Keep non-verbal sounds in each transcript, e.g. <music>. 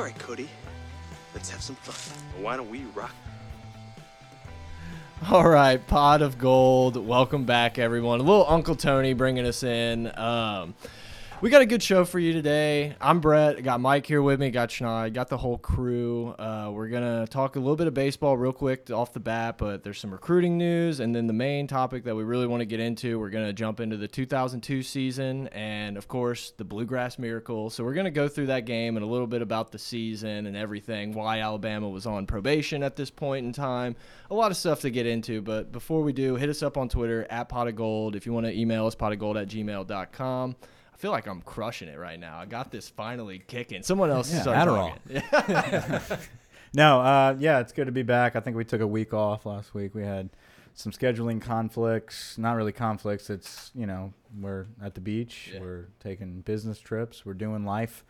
All right, Cody, let's have some fun. Why don't we rock? All right, pot of gold. Welcome back, everyone. A little Uncle Tony bringing us in. Um, we got a good show for you today. I'm Brett. I Got Mike here with me. Got Schneid. Got the whole crew. Uh, we're gonna talk a little bit of baseball real quick off the bat, but there's some recruiting news, and then the main topic that we really want to get into. We're gonna jump into the 2002 season, and of course the Bluegrass Miracle. So we're gonna go through that game and a little bit about the season and everything. Why Alabama was on probation at this point in time. A lot of stuff to get into, but before we do, hit us up on Twitter at pot of gold. If you want to email us, potofgold at gmail.com feel like I'm crushing it right now. I got this finally kicking. Someone else Yeah, Adderall. <laughs> <laughs> No, uh, yeah, it's good to be back. I think we took a week off last week. We had some scheduling conflicts. Not really conflicts. It's you know we're at the beach. Yeah. We're taking business trips. We're doing life.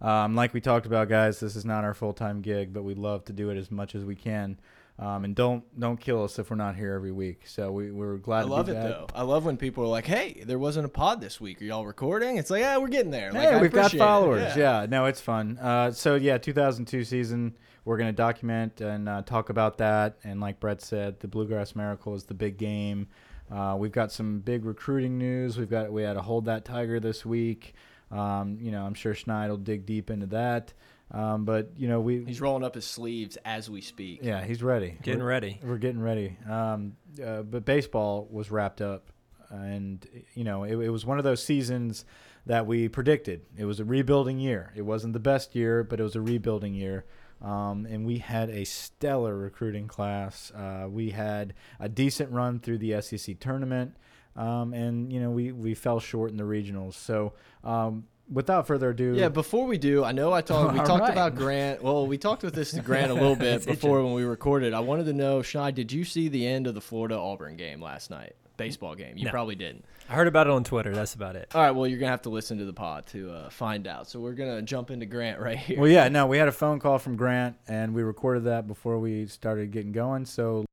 Um, like we talked about, guys, this is not our full time gig, but we love to do it as much as we can. Um, and don't don't kill us if we're not here every week. So we we're glad. I to love be it back. though. I love when people are like, "Hey, there wasn't a pod this week. Are y'all recording?" It's like, "Yeah, we're getting there." Like, Hey, I we've got followers. Yeah. no, it's fun. Uh, so yeah, 2002 season. We're gonna document and uh, talk about that. And like Brett said, the Bluegrass Miracle is the big game. Uh, we've got some big recruiting news. We've got we had to hold that tiger this week. Um, you know, I'm sure Schneid will dig deep into that. Um, but you know, we He's rolling up his sleeves as we speak. yeah, he's ready. Getting We're- ready. We're getting ready. Um, uh, but baseball was wrapped up, and you know it, it was one of those seasons that we predicted. It was a rebuilding year. It wasn't the best year, but it was a rebuilding year. Um, and we had a stellar recruiting class. Uh, we had a decent run through the SEC tournament, um, and you know we we fell short in the regionals. So um, without further ado, Yeah, before we do, I know I talked. We <laughs> talked right. about Grant. Well, we talked with this to Grant a little <laughs> bit It's before when we recorded. I wanted to know, Shai, did you see the end of the Florida Auburn game last night? Baseball game. You No. probably didn't. I heard about it on Twitter. That's about it. All right. Well, you're gonna have to listen to the pod to uh, find out. So we're gonna jump into Grant right here. Well, yeah, no, we had a phone call from Grant, and we recorded that before we started getting going. So,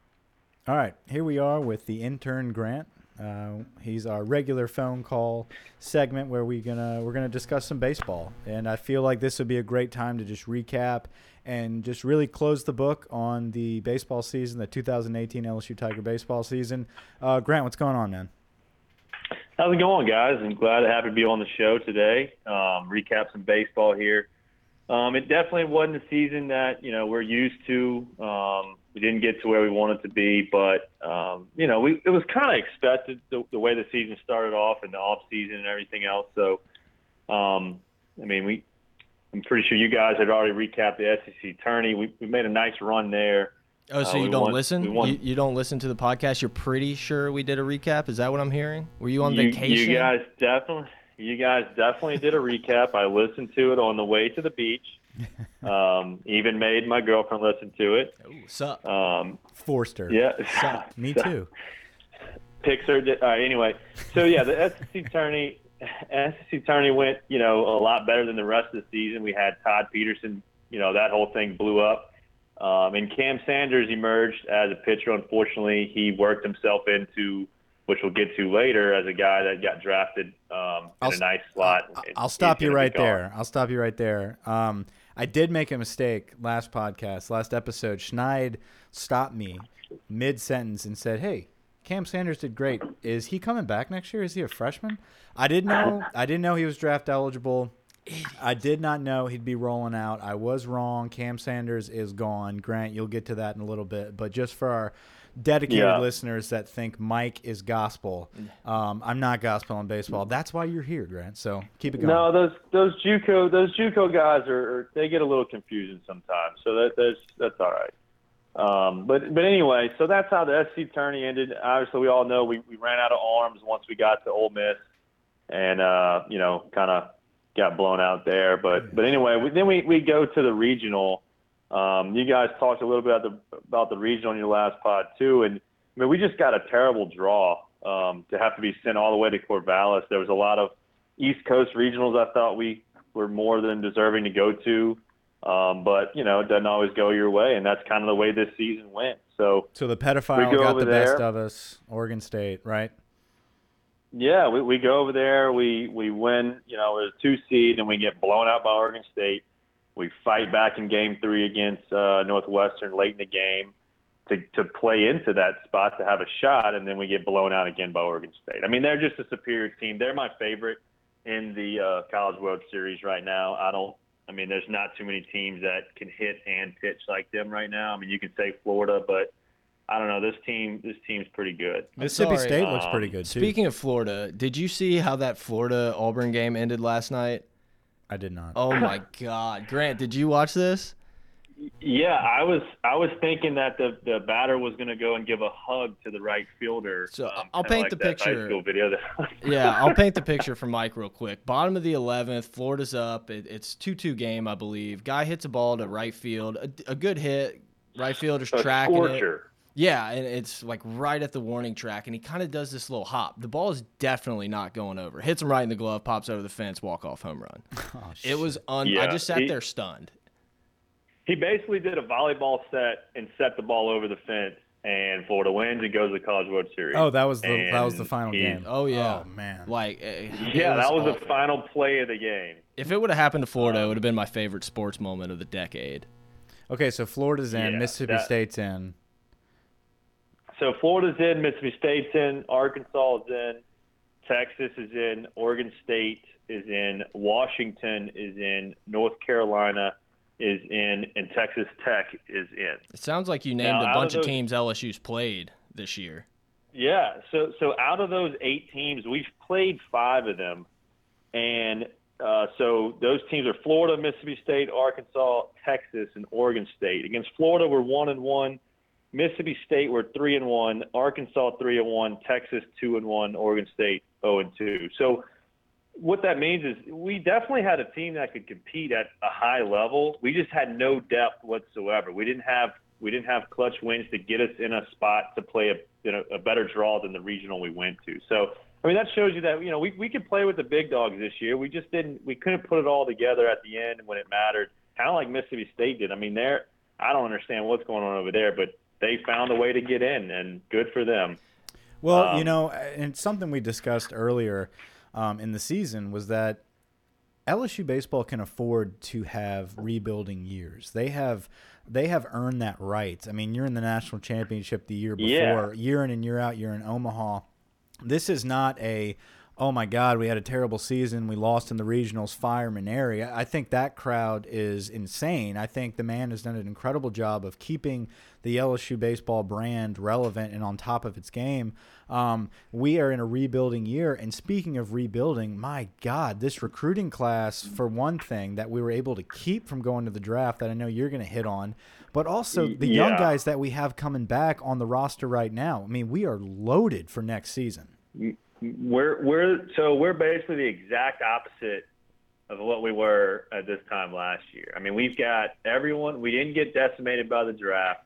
all right, here we are with the intern Grant. Uh, he's our regular phone call segment where we're gonna we're gonna discuss some baseball, and I feel like this would be a great time to just recap and just really close the book on the baseball season, the 2018 LSU Tiger baseball season. Uh, Grant, what's going on, man? How's it going, guys? I'm glad happy to be on the show today. Um, recap some baseball here. Um, it definitely wasn't a season that you know we're used to. Um, we didn't get to where we wanted to be, but um, you know we, it was kind of expected the, the way the season started off and the off season and everything else. So, um, I mean, we I'm pretty sure you guys had already recapped the SEC tourney. We, we made a nice run there. oh, so uh, you don't won- listen? won. You, you don't listen to the podcast? You're pretty sure we did a recap? Is that what I'm hearing? Were you on you, vacation? You guys definitely, you guys definitely did a recap. I listened to it on the way to the beach. <laughs> Um, even made my girlfriend listen to it. Ooh, sup? Um, Forster. yeah, <laughs> Me <laughs> too. Pixar. Did, uh, anyway, so yeah, the SEC tourney, SEC tourney went, you know, a lot better than the rest of the season. We had Todd Peterson. You know, that whole thing blew up. Um, and Cam Sanders emerged as a pitcher. Unfortunately, he worked himself into, which we'll get to later, as a guy that got drafted um, I'll in a s- nice slot. I- and I'll stop you right gone. there. I'll stop you right there. Um, I did make a mistake last podcast, last episode. Schneid stopped me mid sentence and said, "Hey, Cam Sanders did great. Is he coming back next year? Is he a freshman?" I didn't know. I didn't know he was draft eligible. I did not know he'd be rolling out. I was wrong. Cam Sanders is gone. Grant, you'll get to that in a little bit. But just for our dedicated Yeah. listeners that think Mike is gospel, um, I'm not gospel in baseball. That's why you're here, Grant. So keep it going. No, those those JUCO those JUCO guys are, are they get a little confusing sometimes. So that that's that's all right. Um, but but anyway, so that's how the SC tourney ended. Obviously, we all know we, we ran out of arms once we got to Ole Miss, and uh, you know, kind of got blown out there. But but anyway, we, then we, we go to the regional. Um, you guys talked a little bit about the about the regional in your last pod too, and I mean we just got a terrible draw um, to have to be sent all the way to Corvallis. There was a lot of East Coast regionals I thought we were more than deserving to go to, um, but you know it doesn't always go your way, and that's kind of the way this season went. So So the pedophile go got the best of us. Oregon State, right? yeah, we, we go over there, we we win, you know, we're a two seed, and we get blown out by Oregon State. We fight back in game three against uh, Northwestern late in the game to to play into that spot to have a shot, and then we get blown out again by Oregon State. I mean, they're just a superior team. They're my favorite in the uh, College World Series right now. I don't. I mean, there's not too many teams that can hit and pitch like them right now. I mean, you can say Florida, but I don't know. This team, this team's pretty good. Mississippi sorry. State looks Um, pretty good too. Speaking of Florida, did you see how that Florida Auburn game ended last night? I did not. Oh my God, Grant, did you watch this? Yeah, I was I was thinking that the the batter was going to go and give a hug to the right fielder. So, um, I'll paint like the that picture. Video. That, Yeah, I'll paint the <laughs> picture for Mike real quick. Bottom of the 11th, Florida's up. It, it's 2 2 game, I believe. Guy hits a ball to right field. A, a good hit. Right fielder's a tracking it. Scorcher. Yeah, and it's like right at the warning track, and he kind of does this little hop. The ball is definitely not going over. Hits him right in the glove, pops over the fence, walk off home run. <laughs> Oh, It was un. I just sat he- there stunned. He basically did a volleyball set and set the ball over the fence, and Florida wins and goes to the College World Series. Oh, that was the that was the final he- game. Oh yeah, Oh man. like eh, it Yeah, that was the final play of the game. If it would have happened to Florida, it would have been my favorite sports moment of the decade. Okay, so Florida's in, Yeah, Mississippi that- State's in. So Florida's in, Mississippi State's in, Arkansas is in, Texas is in, Oregon State is in, Washington is in, North Carolina is in, and Texas Tech is in. It sounds like you named Now, a bunch of those- teams LSU's played this year. Yeah, so so out of those eight teams, we've played five of them, and uh, so those teams are Florida, Mississippi State, Arkansas, Texas, and Oregon State. Against Florida, we're one and one. Mississippi State, we're three and one. Arkansas, three and one. Texas, two and one. Oregon State, zero and two. So what that means is we definitely had a team that could compete at a high level. We just had no depth whatsoever. We didn't have we didn't have clutch wins to get us in a spot to play a you know, a better draw than the regional we went to. So I mean that shows you that you know we we could play with the big dogs this year. We just didn't we couldn't put it all together at the end when it mattered. Kind of like Mississippi State did. I mean they're I don't understand what's going on over there, but they found a way to get in, and good for them. Well, you Um, know, and something we discussed earlier um, in the season was that LSU baseball can afford to have rebuilding years. They have they have earned that right. I mean, you're in the national championship the year Yeah. before, year in and year out. You're in Omaha. This is not a oh my God, we had a terrible season. We lost in the regionals, fire Mainieri. I think that crowd is insane. I think the man has done an incredible job of keeping the LSU baseball brand relevant and on top of its game. Um, we are in a rebuilding year. And speaking of rebuilding, my God, this recruiting class, for one thing, that we were able to keep from going to the draft, that I know you're going to hit on, but also the young guys that we have coming back on the roster right now. I mean, we are loaded for next season. We're we're so we're basically the exact opposite of what we were at this time last year. I mean, we've got everyone. We didn't get decimated by the draft,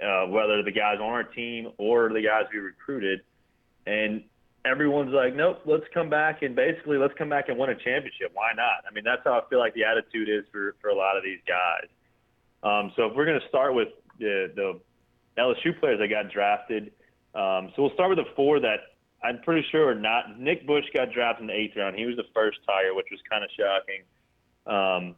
uh, whether the guys on our team or the guys we recruited, and everyone's like, nope, let's come back and basically let's come back and win a championship. Why not? I mean, that's how I feel like the attitude is for for a lot of these guys. Um, so if we're going to start with the the LSU players that got drafted, um, so we'll start with the four that I'm pretty sure not. Nick Bush got drafted in the eighth round. He was the first Tiger, which was kind of shocking. Um,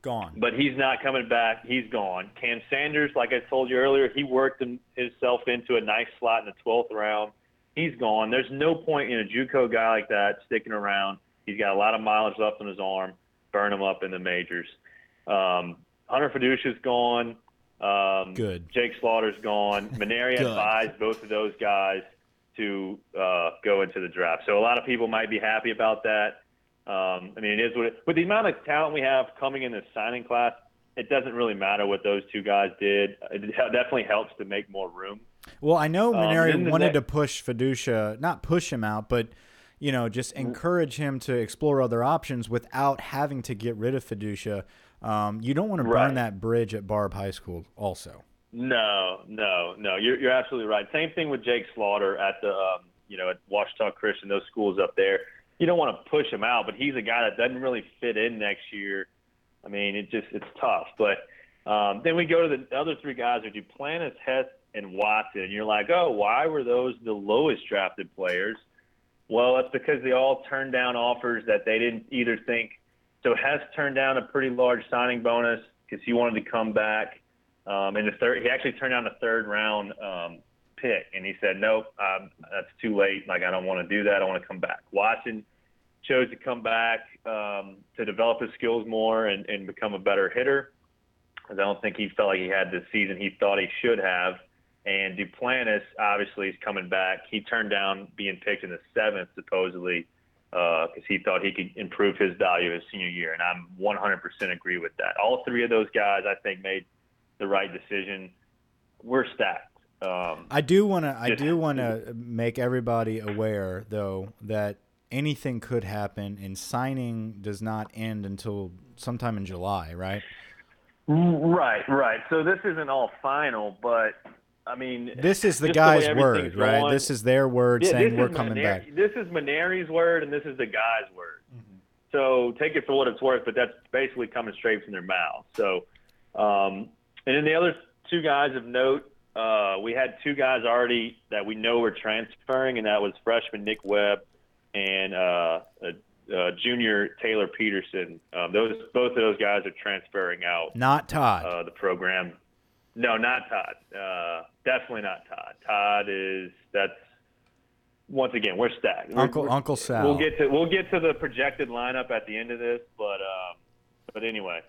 Gone. but he's not coming back. He's gone. Cam Sanders, like I told you earlier, he worked him, himself into a nice slot in the 12th round. He's gone. There's no point in a JUCO guy like that sticking around. He's got a lot of mileage left on his arm. Burn him up in the majors. Um, Hunter Feduccia's gone. Um, Good. Jake Slaughter's gone. <laughs> Mainieri advised both of those guys to uh, go into the draft. So a lot of people might be happy about that. Um, I mean, it is what it. With the amount of talent we have coming in this signing class, it doesn't really matter what those two guys did. It <laughs> definitely helps to make more room. Well, I know Um, Mainieri the wanted next- to push Feduccia, not push him out, but you know, just encourage him to explore other options without having to get rid of Feduccia. Um, you don't want to burn Right. that bridge at Barbe High School, also. No, no, no. You're you're absolutely right. Same thing with Jake Slaughter at the um, you know at Ouachita Christian, those schools up there. You don't want to push him out, but he's a guy that doesn't really fit in next year. I mean, it just it's tough. But um, then we go to the other three guys are Duplantis, Hess, and Watson. And you're like, oh, why were those the lowest drafted players? Well, that's because they all turned down offers that they didn't either think. So Hess turned down a pretty large signing bonus because he wanted to come back. Um, in the third, he actually turned down a third round um, pick, and he said, "Nope, um, that's too late. Like I don't want to do that. I want to come back." Watson chose to come back um, to develop his skills more and, and become a better hitter. Because I don't think he felt like he had the season he thought he should have. And Duplantis obviously is coming back. He turned down being picked in the seventh supposedly because uh, he thought he could improve his value his senior year, and I'm 100% agree with that. All three of those guys, I think, made the right decision. We're stacked. Um, I do want to. I do want to make everybody aware, though, that anything could happen, and signing does not end until sometime in July, right? Right, right. So this isn't all final, but I mean, this is the guy's the word, right? Going, this is their word yeah, saying we're coming back. This is Mainieri's word, and this is the guy's word. Mm -hmm. So take it for what it's worth, but that's basically coming straight from their mouth. So, um, and then the other two guys of note, uh, we had two guys already that we know were transferring, and that was freshman Nick Webb and uh, uh, junior Taylor Peterson. Um, those both of those guys are transferring out. Not Todd. Uh, the program. No, not Todd. Uh, definitely not Todd. Todd is that's once again we're stacked. Uncle we're, Uncle Sal. We'll get to we'll get to the projected lineup at the end of this, but um, but anyway.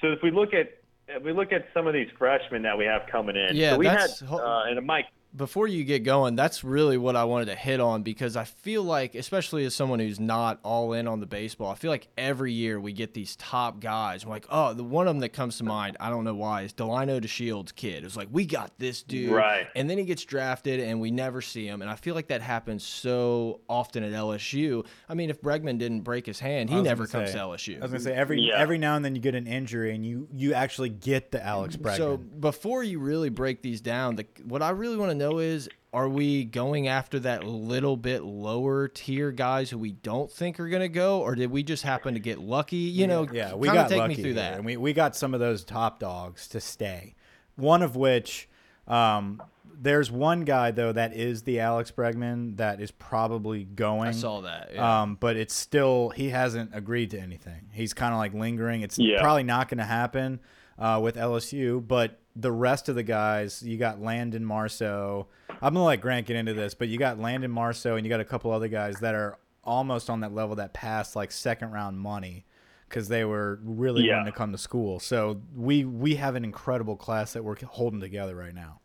So if we look at we look at some of these freshmen that we have coming in, yeah, so we had uh, and Mike before you get going, that's really what I wanted to hit on because I feel like, especially as someone who's not all in on the baseball, I feel like every year we get these top guys. I'm like, oh, the one of them that comes to mind, I don't know why, is Delino DeShield's kid. It's like, we got this dude. Right. And then he gets drafted and we never see him. And I feel like that happens so often at LSU. I mean, if Bregman didn't break his hand, he never comes say, to LSU. I was going to say, every, yeah. every now and then you get an injury and you, you actually get the Alex Bregman. So before you really break these down, the, what I really want to know is are we going after that little bit lower tier guys who we don't think are going to go, or did we just happen to get lucky? You know, yeah, we got take lucky me through that. And we, we got some of those top dogs to stay. One of which, um, there's one guy though that is the Alex Bregman that is probably going. I saw that. Yeah. Um, but it's still he hasn't agreed to anything. He's kind of like lingering. It's yeah. probably not going to happen uh, with LSU, but the rest of the guys, you got Landon Marceau. I'm gonna let Grant get into this, but you got Landon Marceau and you got a couple other guys that are almost on that level that passed like second round money because they were really yeah. wanting to come to school. So we we have an incredible class that we're holding together right now.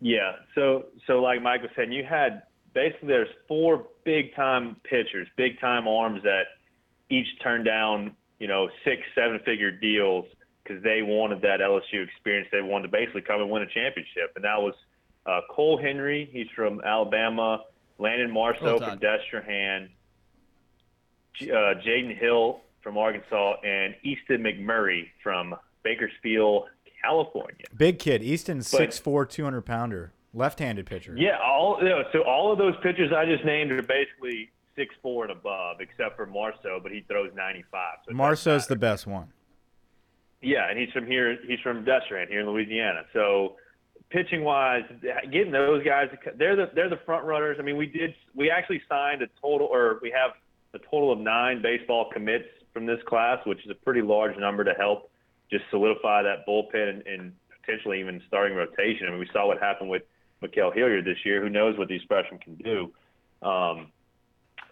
Yeah. So so like Mike was saying, you had basically there's four big time pitchers, big time arms that each turned down you know six seven figure deals because they wanted that LSU experience. They wanted to basically come and win a championship, and that was uh, Cole Henry. He's from Alabama. Landon Marceau from Destrehan. Uh, Jaden Hill from Arkansas, and Easton McMurray from Bakersfield, California. Big kid. Easton's six four, two hundred pounder, left-handed pitcher. Yeah, all you know, so all of those pitchers I just named are basically six four and above, except for Marceau, but he throws ninety five. So Marceau's the best one. Yeah, and he's from here. He's from Destrehan here in Louisiana. So pitching wise, getting those guys, they're the they're the front runners. I mean, we did we actually signed a total, or we have a total of nine baseball commits from this class, which is a pretty large number to help just solidify that bullpen and, and potentially even starting rotation. I mean, we saw what happened with Ma'Khail Hilliard this year. Who knows what these freshmen can do? Um,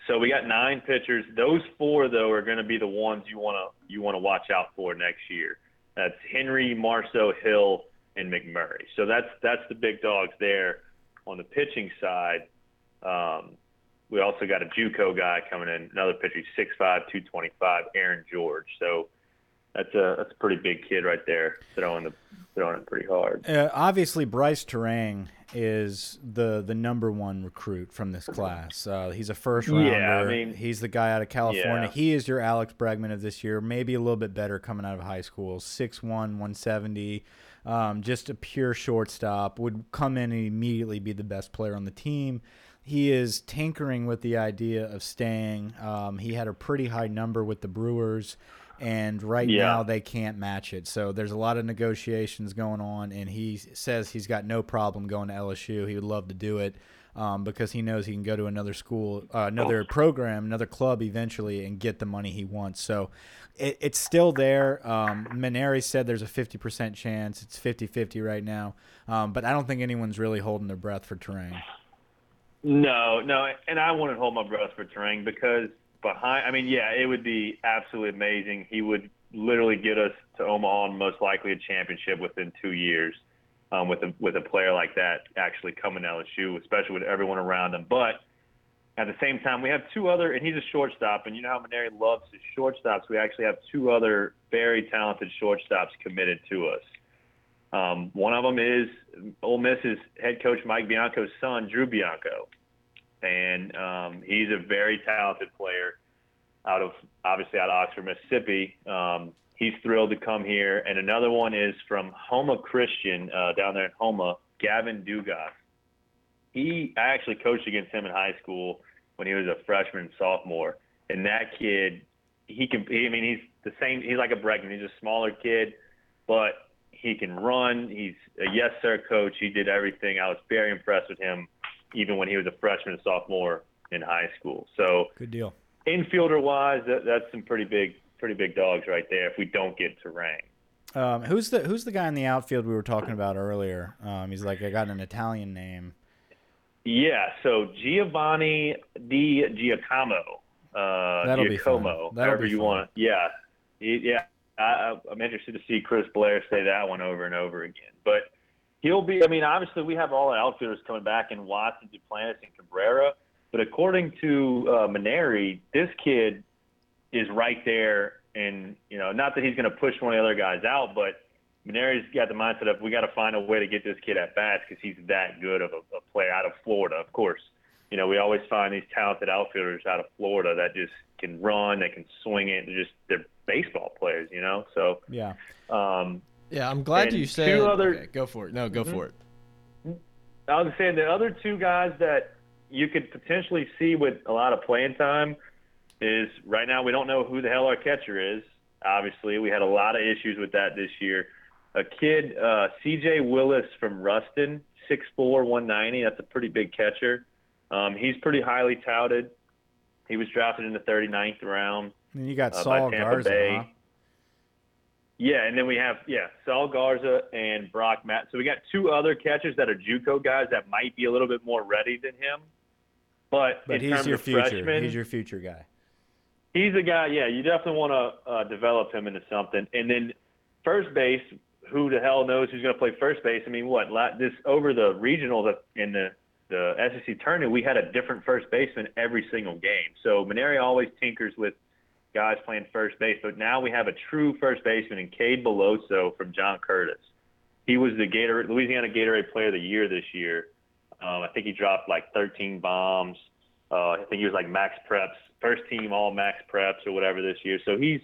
so we got nine pitchers. Those four though are going to be the ones you want to you want to watch out for next year. That's Henry, Marceau, Hill, and McMurray. So that's that's the big dogs there. On the pitching side, um, we also got a JUCO guy coming in, another pitcher, 6'5", 225, Aaron George. So that's a that's a pretty big kid right there, throwing the throwing it pretty hard. Uh, obviously, Bryce Turang is the the number one recruit from this class. Uh, he's a first rounder. Yeah, I mean, he's the guy out of California. Yeah. He is your Alex Bregman of this year, maybe a little bit better coming out of high school. 6'1", 170, um, just a pure shortstop. Would come in and immediately be the best player on the team. he is tinkering with the idea of staying. Um, he had a pretty high number with the Brewers, and right Yeah. now they can't match it. So there's a lot of negotiations going on, and he says he's got no problem going to LSU. He would love to do it. Um, because he knows he can go to another school, uh, another program, another club eventually, and get the money he wants. So it, it's still there. Um, Mainieri said there's a 50% chance. It's 50 50 right now. Um, but I don't think anyone's really holding their breath for Turang. No, no, and I wouldn't hold my breath for Turang because behind, I mean, yeah, it would be absolutely amazing. He would literally get us to Omaha and most likely a championship within two years um, with a with a player like that actually coming to LSU, especially with everyone around him. But at the same time, we have two other, and he's a shortstop, and you know how Mainieri loves his shortstops. We actually have two other very talented shortstops committed to us. Um, one of them is Ole Miss's head coach Mike Bianco's son, Drew Bianco, and um, he's a very talented player out of obviously out of Oxford, Mississippi. Um, he's thrilled to come here. And another one is from Houma Christian uh, down there in Houma, Gavin Dugas. He I actually coached against him in high school when he was a freshman sophomore, and that kid, he can. I mean, he's the same. He's like a Bregman. He's a smaller kid, but he can run. He's a yes sir coach. He did everything. I was very impressed with him, even when he was a freshman and sophomore in high school. So Good deal. infielder wise, that, that's some pretty big, pretty big dogs right there. If we don't get Turang, Um, who's the Who's the guy in the outfield we were talking about earlier? Um, he's like I got an Italian name. yeah. So Giovanni Di Giacomo, uh, That'll. Giacomo, That'll however be you want. Yeah, yeah. I- I'm interested to see Chris Blair say that one over and over again. But he'll be. I mean, obviously we have all the outfielders coming back in Watson, Duplantis, and Cabrera. But according to uh, Mainieri, this kid is right there, and you know, not that he's going to push one of the other guys out, but Mainieri's got the mindset of we got to find a way to get this kid at bats because he's that good of a, a player out of Florida. Of course, you know we always find these talented outfielders out of Florida that just can run, they can swing it, they're just they're baseball players, you know. So Yeah. um, Yeah, I'm glad And you two said. other- okay, go for it. No, go Mhm. for it. I was saying the other two guys that you could potentially see with a lot of playing time is right now we don't know who the hell our catcher is. Obviously, we had a lot of issues with that this year. A kid, uh, C.J. Willis from Ruston, 6'4", 190. That's a pretty big catcher. Um, he's pretty highly touted. He was drafted in the 39th round. And you got Uh, by Saul Tampa Garza. Bay. Huh? Yeah, and then we have yeah Saul Garza and Brock Matt. So we got two other catchers that are JUCO guys that might be a little bit more ready than him. But, But he's your future. He's your future guy. he's a guy. Yeah, you definitely want to uh, develop him into something. And then first base, who the hell knows who's going to play first base? I mean, what this over the regionals in the the SEC tournament, we had a different first baseman every single game. So Mainieri always tinkers with guys playing first base, but now we have a true first baseman in Cade Beloso from John Curtis. He was the Gator Louisiana Gatorade Player of the Year this year. Um, I think he dropped like 13 bombs. Uh, I think he was like max preps, first team all max preps or whatever this year. So he's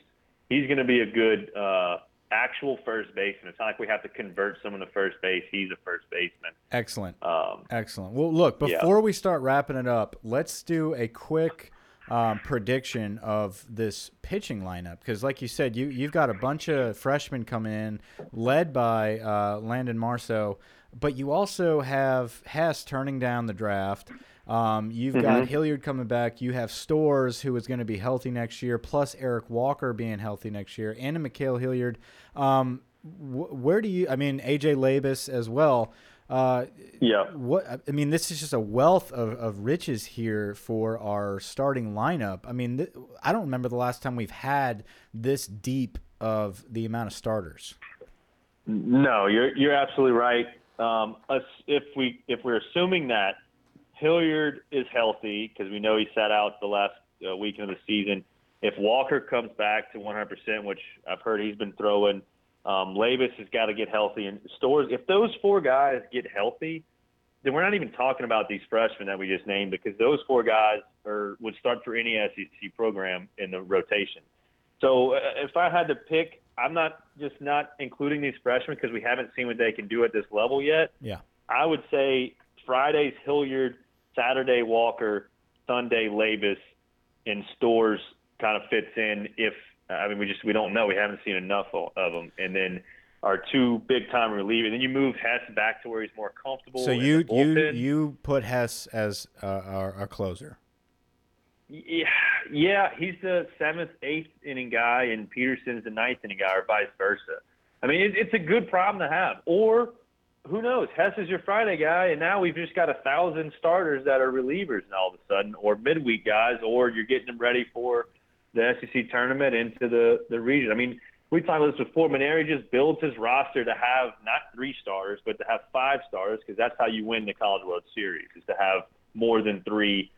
he's going to be a good uh, actual first baseman. It's not like we have to convert someone to first base. He's a first baseman. Excellent. Um, Excellent. Well, look, Yeah. before we start wrapping it up, let's do a quick um, prediction of this pitching lineup because, like you said, you you've got a bunch of freshmen come in, led by uh, Landon Marceau, but you also have Hess turning down the draft. Um, you've got Hilliard coming back. You have Storz, who is going to be healthy next year, plus Eric Walker being healthy next year, and a Ma'Khail Hilliard. Um, wh where do you? I mean, AJ Labas as well. Uh, yeah. what I mean, this is just a wealth of, of riches here for our starting lineup. I mean, th I don't remember the last time we've had this deep of the amount of starters. No, you're you're absolutely right. Um, us, if we if we're assuming that Hilliard is healthy because we know he sat out the last uh, weekend of the season, if Walker comes back to 100%, which I've heard he's been throwing, um, Labas has got to get healthy. And Storz, if those four guys get healthy, then we're not even talking about these freshmen that we just named because those four guys are would start for any SEC program in the rotation. So uh, if I had to pick, I'm not just not including these freshmen because we haven't seen what they can do at this level yet. Yeah. I would say Friday's Hilliard, Saturday Walker, Sunday Labas in Storz kind of fits in. If I mean, we just we don't know. We haven't seen enough of them, and then our two big time relievers. Then you move Hess back to where he's more comfortable. So you you you put Hess as uh, our, our closer. Yeah, yeah, he's the seventh, eighth inning guy, and Peterson's the ninth inning guy, or vice versa. I mean, it, it's a good problem to have. Or who knows? Hess is your Friday guy, and now we've just got a thousand starters that are relievers now all of a sudden, or midweek guys, or you're getting them ready for the SEC tournament into the the region. I mean, we talked about this before. Mainieri just builds his roster to have not three stars, but to have five stars, because that's how you win the College World Series, is to have more than three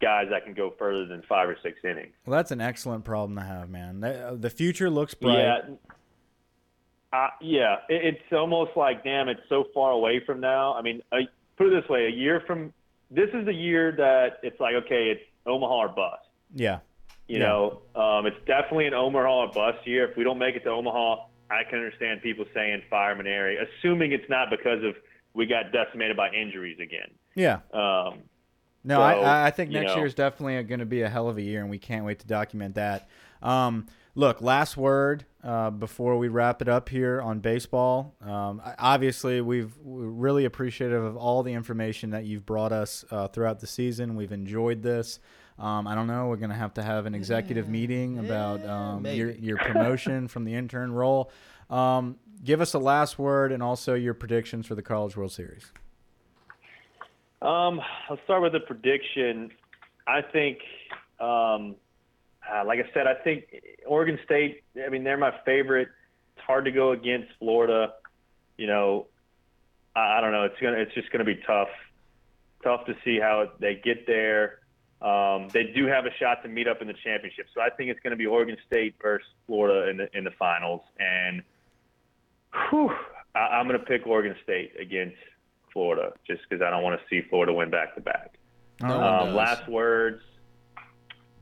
guys that can go further than five or six innings. Well, that's an excellent problem to have, man. The, the future looks bright. Yeah. Uh, yeah, it, it's almost like, damn, it's so far away from now. I mean, I, put it this way: a year from this is the year that it's like, okay, it's Omaha or bust. Yeah. You Yeah. know, um, it's definitely an Omaha or bust year. If we don't make it to Omaha, I can understand people saying fire Mainieri, assuming it's not because of we got decimated by injuries again. Yeah. Um, No, So, I, I think next year is definitely going to be a hell of a year, and we can't wait to document that. Um, look, last word uh, before we wrap it up here on baseball. Um, obviously, we've we're really appreciative of all the information that you've brought us uh, throughout the season. We've enjoyed this. Um, I don't know. We're going to have to have an executive meeting about um, your, your <laughs> promotion from the intern role. Um, give us a last word and also your predictions for the College World Series. Um, I'll start with a prediction. I think, um, uh, like I said, I think Oregon State. I mean, they're my favorite. It's hard to go against Florida. You know, I, I don't know. It's gonna. It's just gonna be tough. Tough to see how they get there. Um, they do have a shot to meet up in the championship, so I think it's going to be Oregon State versus Florida in the in the finals. And whew, I, I'm going to pick Oregon State against Florida just because I don't want to see Florida win back to back. No one Um, does. last words.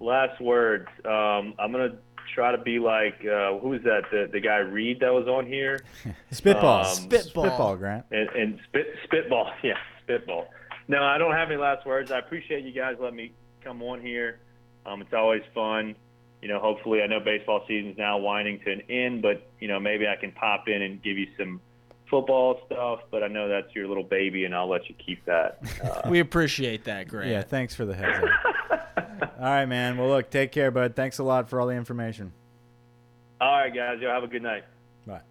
Last words. Um, I'm gonna try to be like uh, who is that? The the guy Reed that was on here <laughs> Spitball. Um, Spitball. Spitball, Grant. and, and spit spitball. <laughs> Yeah, spitball. No, I don't have any last words. I appreciate you guys letting me come on here. Um, it's always fun. You know, hopefully, I know baseball season's now winding to an end, but you know, maybe I can pop in and give you some football stuff. But I know that's your little baby, and I'll let you keep that. Uh, <laughs> We appreciate that, Grant. Yeah, thanks for the heads up. <laughs> all right, man. Well, look, take care, bud. Thanks a lot for all the information. all right, guys. Y'all have a good night. Bye.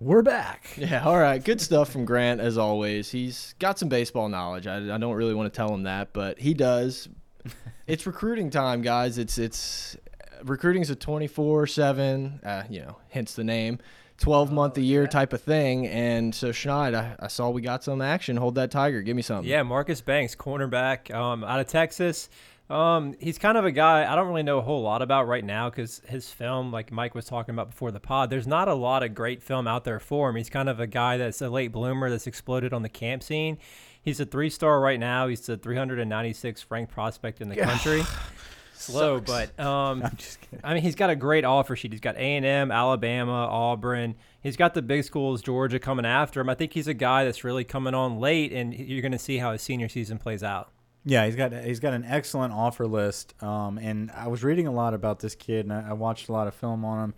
We're back. Yeah, all right. Good stuff from Grant, as always. He's got some baseball knowledge. I, I don't really want to tell him that, but he does. <laughs> it's recruiting time, guys. It's it's recruiting is a 24 7, uh, you know, hence the name, 12 month a year type of thing. And so, Schneid, I, I saw we got some action. Hold that tiger. Give me something. Yeah, Marcus Banks, cornerback, um, out of Texas. Um, he's kind of a guy I don't really know a whole lot about right now because his film, like Mike was talking about before the pod, there's not a lot of great film out there for him. He's kind of a guy that's a late bloomer that's exploded on the camp scene. He's a three star right now. He's the 396th ranked prospect in the <sighs> country. <sighs> Slow, but um, <laughs> I'm just kidding. I mean, he's got a great offer sheet. He's got A and M, Alabama, Auburn. He's got the big schools, Georgia, coming after him. I think he's a guy that's really coming on late, and you're going to see how his senior season plays out. Yeah, he's got he's got an excellent offer list. Um, and I was reading a lot about this kid, and I, I watched a lot of film on him.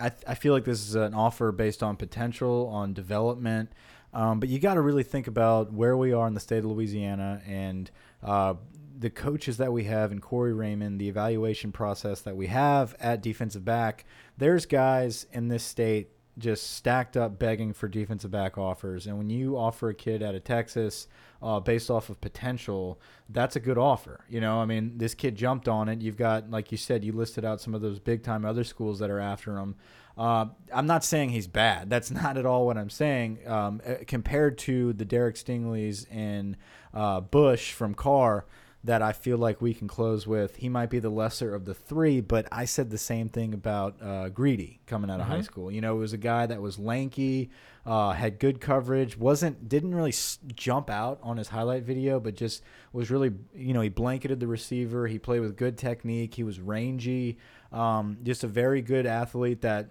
I, I feel like this is an offer based on potential, on development. Um, but you got to really think about where we are in the state of Louisiana and uh, the coaches that we have in Corey Raymond, the evaluation process that we have at defensive back. There's guys in this state just stacked up begging for defensive back offers. And when you offer a kid out of Texas uh, based off of potential, that's a good offer. You know, I mean, this kid jumped on it. You've got, like you said, you listed out some of those big time other schools that are after him. Uh, I'm not saying he's bad. That's <laughs> not at all what I'm saying. Um, uh, compared to the Derek Stingleys and uh, Bush from Karr, that I feel like we can close with. He might be the lesser of the three, but I said the same thing about uh, Greedy coming out of high school. You know, it was a guy that was lanky, uh, had good coverage, wasn't didn't really s- jump out on his highlight video, but just was really you know he blanketed the receiver. He played with good technique. He was rangy, um, just a very good athlete that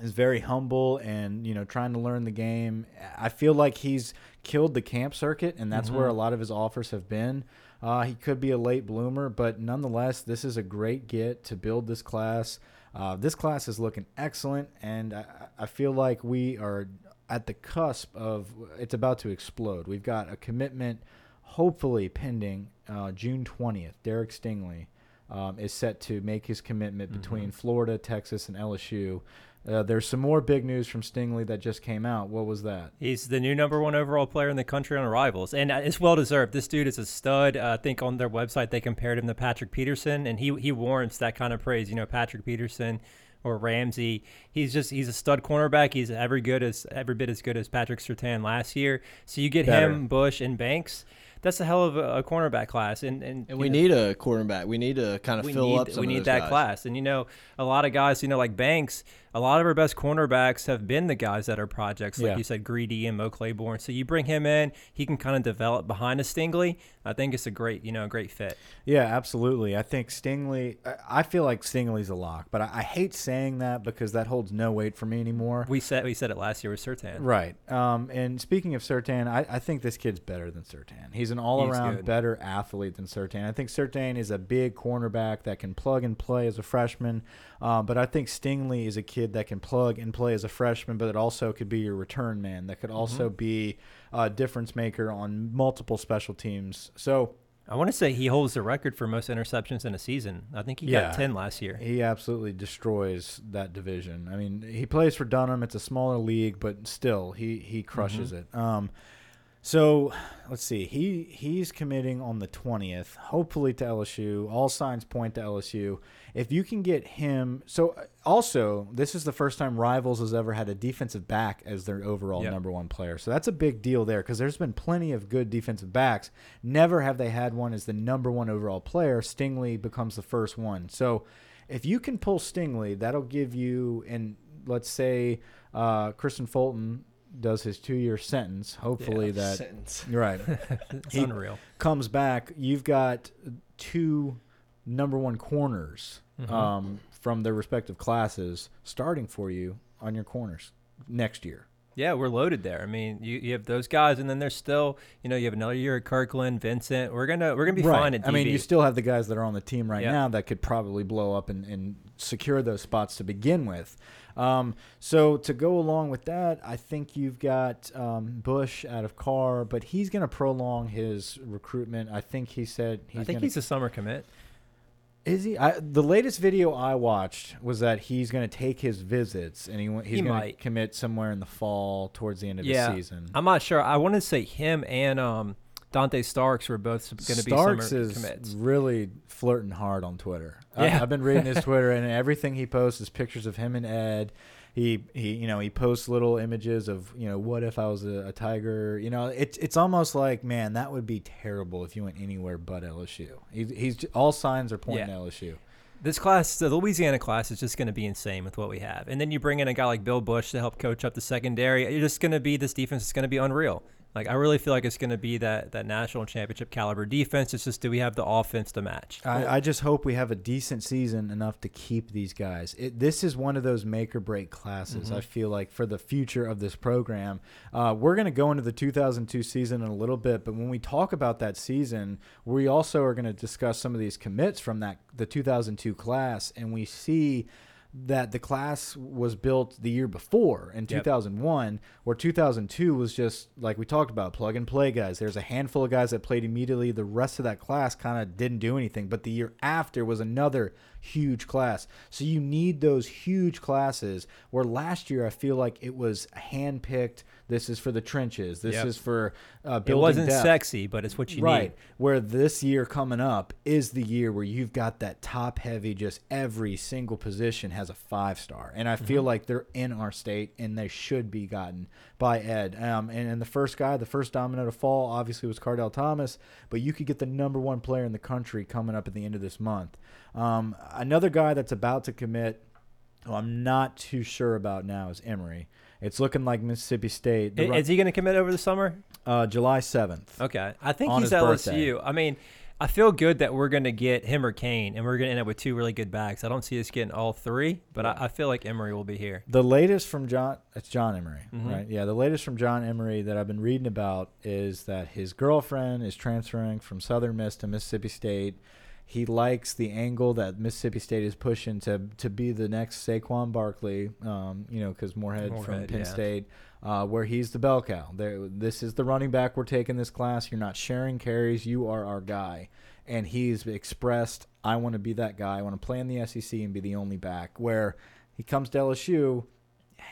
is very humble and you know trying to learn the game. I feel like he's killed the camp circuit, and that's where a lot of his offers have been. Uh, he could be a late bloomer, but nonetheless, this is a great get to build this class. Uh, this class is looking excellent, and I, I feel like we are at the cusp of it's about to explode. We've got a commitment, hopefully pending uh, June twentieth. Derek Stingley um, is set to make his commitment between Florida, Texas, and LSU. Uh, there's some more big news from Stingley that just came out. What was that? He's the new number one overall player in the country on Rivals, and uh, it's well deserved. This dude is a stud. Uh, I think on their website they compared him to Patrick Peterson, and he he warrants that kind of praise. You know, Patrick Peterson or Ramsey. He's just he's a stud cornerback. He's every good as every bit as good as Patrick Surtain last year. So you get Better. him, Bush, and Banks. That's a hell of a, a cornerback class, and and, And we know, need a cornerback. We need to kind of fill need, up some we of need those that guys. class. And you know, a lot of guys, you know, like Banks, a lot of our best cornerbacks have been the guys that are projects, like Yeah. you said, Greedy and Mo Claiborne. So you bring him in, he can kind of develop behind a Stingley. I think it's a great, you know, a great fit. Yeah, absolutely. I think Stingley. I- feel like Stingley's a lock, but I, I hate saying that because that holds no weight for me anymore. We said we said it last year with Surtain. Right. Um, and speaking of Surtain, I, I think this kid's better than Surtain. He's an all around good. better athlete than Surtain. I think Surtain is a big cornerback that can plug and play as a freshman. Um, but I think Stingley is a kid that can plug and play as a freshman, but it also could be your return man. That could also be a difference maker on multiple special teams. So I want to say he holds the record for most interceptions in a season. I think he Yeah. got ten last year. He absolutely destroys that division. I mean, he plays for Dunham. It's a smaller league, but still, he he crushes it. Um, so let's see. He he's committing on the twentieth, hopefully to LSU. All signs point to LSU. If you can get him, so uh, also this is the first time Rivals has ever had a defensive back as their overall Yep. number one player. So that's a big deal there because there's been plenty of good defensive backs. Never have they had one as the number one overall player. Stingley becomes the first one. So if you can pull Stingley, that'll give you, and let's say uh, Kristian Fulton does his two year sentence. Hopefully that Sentence. <laughs> right <laughs> It's He- unreal. comes back. You've got two number one corners Mm-hmm. um, from their respective classes starting for you on your corners next year. Yeah, we're loaded there. I mean, you, you have those guys, and then there's still, you know, you have another year at Kirkland, Vincent. We're gonna we're gonna be fine at DB. I mean, you still have the guys that are on the team right Yeah. now that could probably blow up and, and secure those spots to begin with. Um, so to go along with that, I think you've got um, Bush out of Karr, but he's going to prolong his recruitment. I think he said he's I think gonna, he's a summer commit. Is he? I, the latest video I watched was that he's going to take his visits and he he's He going to might. commit somewhere in the fall towards the end of Yeah, the season. I'm not sure. I want to say him and um, Dante Starks were both going to be Starks is commits. really flirting hard on Twitter. I, Yeah. I've been reading his Twitter, <laughs> and everything he posts is pictures of him and Ed. He he, you know, he posts little images of you know, what if I was a, a tiger? You know, it's it's almost like man, that would be terrible if you went anywhere but LSU. He, he's all signs are pointing Yeah. to LSU. This class, the Louisiana class, is just going to be insane with what we have. And then you bring in a guy like Bill Busch to help coach up the secondary. You're just going to be this defense is going to be unreal. Like I really feel like it's going to be that that national championship caliber defense. It's just do we have the offense to match? I, I just hope we have a decent season enough to keep these guys. It, this is one of those make or break classes. I feel like for the future of this program, uh, we're going to go into the 2002 season in a little bit. But when we talk about that season, we also are going to discuss some of these commits from that the 2002 class, and we see that the class was built the year before in Yep. 2001 where 2002 was just like we talked about plug and play guys. There's a handful of guys that played immediately. The rest of that class kind of didn't do anything. But the year after was another huge class. So you need those huge classes where last year i feel like it was handpicked this is for the trenches. This Yep. is for uh, It wasn't depth. sexy, but it's what you right. need. where this year coming up is the year where you've got that top heavy just every single position has a five star. And i feel like they're in our state and they should be gotten by ed. Um, and, and the first guy the first domino to fall obviously was Kardell Thomas but you could get the number one player in the country coming up at the end of this month. Um, another guy that's about to commit who i'm not too sure about now is Emery it's looking like mississippi state the I- Is he going to commit over the summer? uh, july 7th Okay, I think On he's his LSU. birthday. I mean, I feel good that we're going to get him or Kane, and we're going to end up with two really good backs. I don't see us getting all three, but I, I feel like Emery will be here. The latest from John, it's John Emery, Mhm. right? Yeah, the latest from John Emery that I've been reading about is that his girlfriend is transferring from Southern Miss to Mississippi State. He likes the angle that Mississippi State is pushing to to be the next Saquon Barkley, um, you know, because Moorhead, from Penn yeah. State, uh, where he's the bell cow. There, this is the running back we're taking this class. You're not sharing carries. You are our guy. And he's expressed, I want to be that guy. I want to play in the SEC and be the only back. Where he comes to LSU,